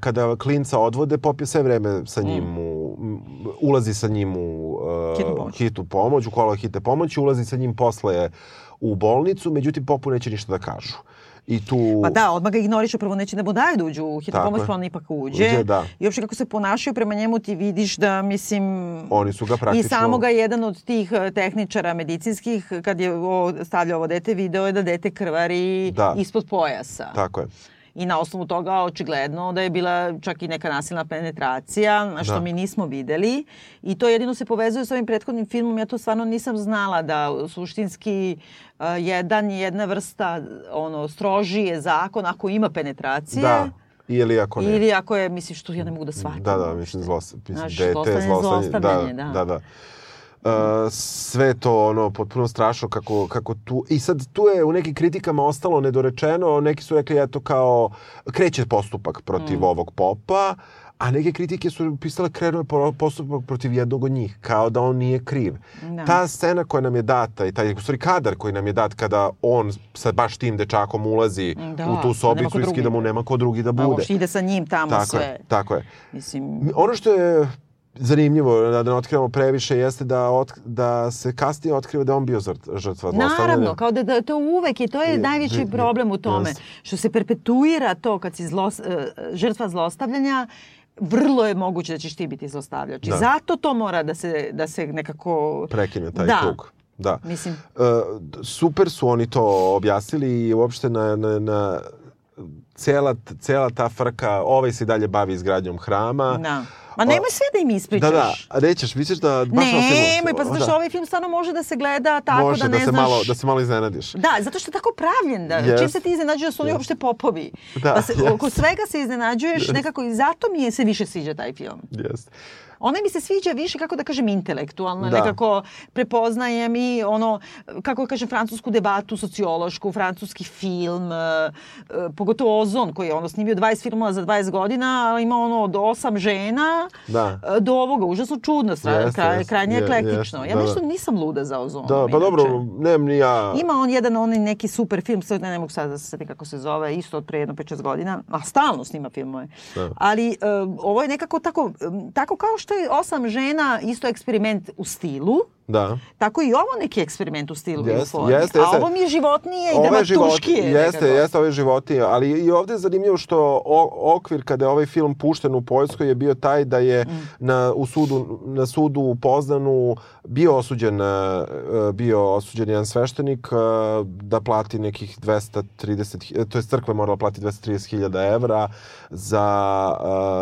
kada klinca odvode, Pop je sve vreme sa njim u, m, ulazi sa njim u e, Hitnu pomoć. hitnu pomoć, u kolo hitne pomoći, ulazi sa njim posle u bolnicu, međutim Popu neće ništa da kažu. I tu... Pa da, odmah ga ignorišu, prvo neće da mu daju da uđu u hitnu Tako pomoć, pa on ipak uđe. Uđe, da. I uopšte kako se ponašaju prema njemu ti vidiš da, mislim... Oni su ga praktično... I samo ga jedan od tih eh, tehničara medicinskih, kad je stavljao ovo dete, video je da dete krvari Da. ispod pojasa. Tako je. I na osnovu toga očigledno da je bila čak i neka nasilna penetracija, što Da. mi nismo videli. I to jedino se povezuje sa ovim prethodnim filmom. Ja to stvarno nisam znala da suštinski uh, jedan jedna vrsta ono strožije zakon ako ima penetracije. Da. Ili ako ne. Ili ako je, misliš, što ja ne mogu da shvatim. Da, da, mislim, zlo, mislim Znaš, dete, zlostavljanje, zlostavljanje, zlostavljanje, da, da. da, da. Uh, sve to ono potpuno strašno kako, kako tu i sad tu je u nekim kritikama ostalo nedorečeno neki su rekli eto kao kreće postupak protiv Mm. ovog popa a neke kritike su pisale krenuo je po- postupak protiv jednog od njih kao da on nije kriv Da. ta scena koja nam je data i taj u stvari kadar koji nam je dat kada on sa baš tim dečakom ulazi Da, u tu sobicu i skida mu nema ko drugi da A bude uopšte ide sa njim tamo tako sve. je tako je Mislim, ono što je zanimljivo, da ne otkrivamo previše, jeste da, ot, da se kasnije otkriva da on bio žrt- žrtva zlostavljanja. Naravno, kao da, da to uvek i to je Je, najveći je, problem u tome. jeste. Što se perpetuira to kad si zlo, e, žrtva zlostavljanja, vrlo je moguće da ćeš ti biti zlostavljač. I Da. zato to mora da se, da se nekako... Prekine taj Da. krug. Da. Mislim, E, super su oni to objasnili i uopšte na, na, na cela, cela ta frka, ovaj se i dalje bavi izgradnjom hrama. da. Ma nemoj sve da im ispričaš. Da, da, a nećeš, misliš da baš osim- Nemoj, pa zato što da. ovaj film stvarno može da se gleda tako Može da ne se znaš... malo, da se malo iznenadiš. Da, zato što je tako pravljen. Da, Jest. Čim se ti iznenađuješ da su oni Jest. uopšte popovi. Da, pa se, jest. oko svega se iznenađuješ nekako i zato mi je se više sviđa taj film. Jeste. Ona mi se sviđa više, kako da kažem, intelektualno. Da. Nekako prepoznajem i ono, kako da kažem, francusku debatu, sociološku, francuski film, e, e, pogotovo Ozon koji je ono snimio 20 filmova za 20 godina, a ima ono od osam žena Da. e, do ovoga. Užasno čudno, stra, Jeste, kraj, jeste, krajnje je- eklektično. jeste, ja da, nešto da. nisam luda za Ozon. Da, pa dobro, nemam ni ja... Ima on jedan onaj neki super film, sad ne, ne mogu sad da se setim kako se zove, isto od pre jedno 5-6 godina, a stalno snima filmove. Da. Ali e, ovo je nekako tako, tako kao što je osam žena isto eksperiment u stilu, Da. tako i ovo neki eksperiment u stilu i u Jeste, jeste, A ovo mi je životnije i dramatuškije. jeste, nekako. jeste ove životinje, ali i ovde je zanimljivo što o, okvir kada je ovaj film pušten u Poljskoj je bio taj da je Mm. na, u sudu, na sudu u Poznanu bio osuđen, e, bio osuđen jedan sveštenik e, da plati nekih 230, hi- to je crkva morala plati 230.000 evra za,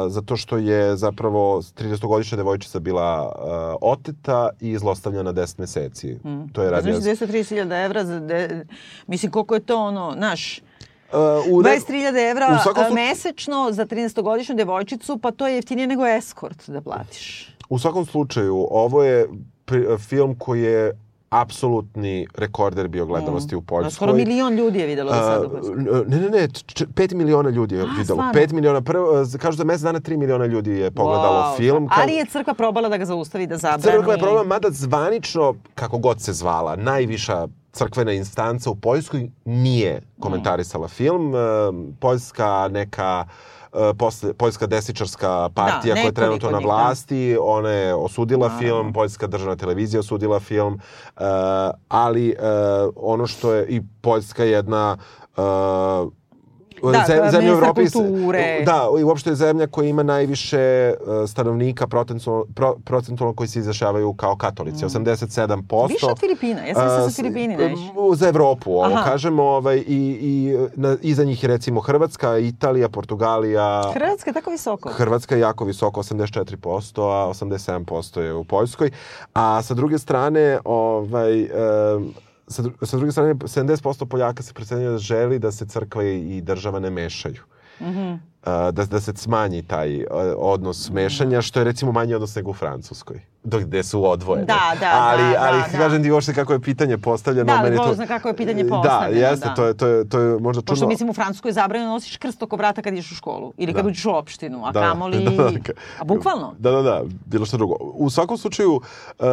e, za to što je zapravo 30-godišnja devojčica bila oteta i zlostavljana 10 meseci. To je radio... Znači 230.000 evra, za de, mislim koliko je to ono, naš, Uh, u ne- 23.000 evra u svakom mesečno za 13-godišnju devojčicu, pa to je jeftinije nego eskort da platiš. U svakom slučaju, ovo je film koji je apsolutni rekorder bio gledanosti mm. u Poljskoj. Skoro milion ljudi je videlo do sada. Ne, ne, ne, č, pet miliona ljudi je A, videlo. Stvarno? Pet miliona, prvo, kažu da mesec dana tri miliona ljudi je pogledalo wow. film. Kao... Ali je crkva probala da ga zaustavi, da zabrani. Crkva je probala, mada zvanično, kako god se zvala, najviša crkvena instanca u Poljskoj nije komentarisala mm. film. Poljska neka E, posle, poljska desničarska partija da, koja je trenutno na vlasti, da. ona je osudila Naravno. film, poljska državna televizija osudila film, uh, ali uh, ono što je i Poljska jedna uh, da, Zem, zemlja u Evropi kulture. Da, i uopšte je zemlja koja ima najviše uh, stanovnika procentualno, pro, procentualno koji se izjašavaju kao katolici, mm. 87%. Više od Filipina, ja sam uh, sa Filipini najviše. Za Evropu, ovo Aha. kažemo, ovaj, i, i na, iza njih je recimo Hrvatska, Italija, Portugalija. Hrvatska je tako visoko? Hrvatska je jako visoko, 84%, a 87% je u Poljskoj. A sa druge strane, ovaj, um, sa, sa druge strane, 70% Poljaka se procenjuje da želi da se crkva i država ne mešaju. Mm -hmm. da, da se smanji taj odnos mešanja, što je recimo manji odnos nego u Francuskoj. Dok gde su odvojene. Da, da, ali, da, ali da, kažem ti uopšte kako je pitanje postavljeno. Da, meni to... kako je pitanje postavljeno. Da, jeste, da. To, je, to, je, to je možda čudno. Pošto mislim u Francuskoj je zabranjeno da nosiš krst oko vrata kad ideš u školu. Ili kad da. uđeš u opštinu, a da, kamoli... [laughs] Da, da, a bukvalno? Da, da, da, bilo što drugo. U svakom slučaju, uh,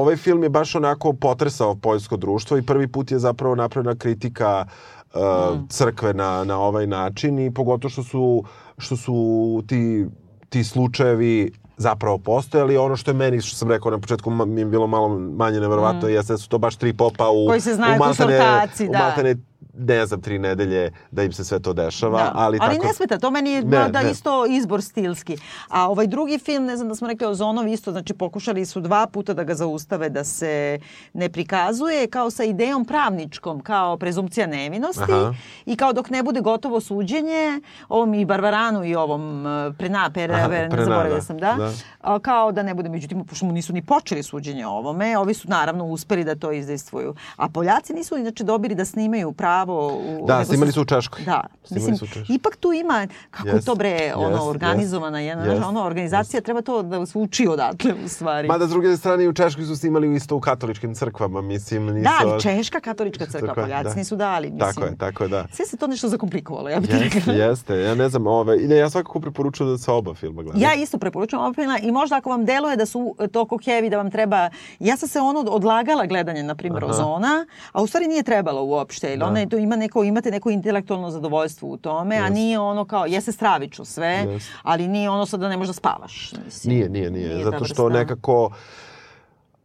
ovaj film je baš onako potresao poljsko društvo i prvi put je zapravo napravljena kritika uh, mm. crkve na, na ovaj način i pogotovo što su, što su ti, ti slučajevi zapravo postojali. Ono što je meni, što sam rekao na početku, mi je bilo malo manje neverovatno, mm. jeste da su to baš tri popa u, koji se znaju u maltene, u maltene ne znam, tri nedelje da im se sve to dešava. Da. Ali, ali tako... ne smeta, to meni je ne, da ne. isto izbor stilski. A ovaj drugi film, ne znam da smo rekli Ozonovi isto, znači pokušali su dva puta da ga zaustave da se ne prikazuje kao sa idejom pravničkom, kao prezumcija nevinosti Aha. i kao dok ne bude gotovo suđenje, ovom i Barbaranu i ovom e, Prena, Pere, Aha, Pere, ne zaboravila sam, da? da? Kao da ne bude, međutim, pošto mu nisu ni počeli suđenje ovome, ovi su naravno uspeli da to izdejstvuju. A Poljaci nisu inače dobili da snimaju pravo pravo... U, da, snimali su u Češkoj. Da, mislim, su Češkoj. ipak tu ima, kako yes, to bre, ono, yes, organizovana yes, jedna, yes, ono, organizacija, yes. treba to da se uči odatle, u stvari. Mada, s druge strane, u Češkoj su snimali isto u katoličkim crkvama, mislim, nisu... Da, ali Češka katolička crkva, crkva Poljaci da. nisu dali, mislim. Tako je, tako je, da. Sve se to nešto zakomplikovalo, ja bih yes, rekla. Jeste, ja ne znam, ove, ne, ja svakako preporučujem da se oba filma gledaju. Ja isto preporučujem oba filma i možda ako vam deluje da su toliko heavy, da vam treba... Ja sam se ono odlagala gledanje, na primjer, Ozona, a u stvari nije trebalo uopšte, ili da. ona je to ima neko, imate neko intelektualno zadovoljstvo u tome, yes. a nije ono kao, jeste stravično sve, yes. ali nije ono sad da ne možeš da spavaš. Mislim. Nije, nije, nije. nije Zato što nekako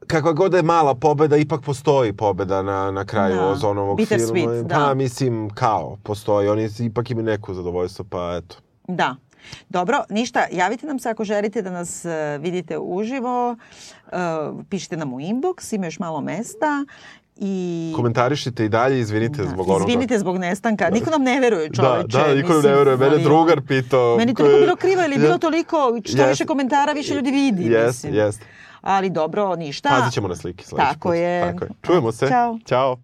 kakva god da je mala pobeda, ipak postoji pobeda na, na kraju da. ozonovog Bitter filma. Sweet, da. Pa, mislim, kao, postoji. Oni ipak imaju neku zadovoljstvo, pa eto. Da. Dobro, ništa, javite nam se ako želite da nas uh, vidite uživo, uh, pišite nam u inbox, ima još malo mesta I... Komentarišite i dalje, izvinite da, zbog onoga. Izvinite zbog nestanka. Niko nam ne veruje, čoveče. Da, da niko nam ne veruje. Mene drugar pitao... Meni to bilo krivo, ili je bilo toliko, što yes. više komentara, više ljudi vidi. Jes, jes. Ali dobro, ništa. Pazit ćemo na slike. Tako je. Tako je. Čujemo se. Ćao. Ćao.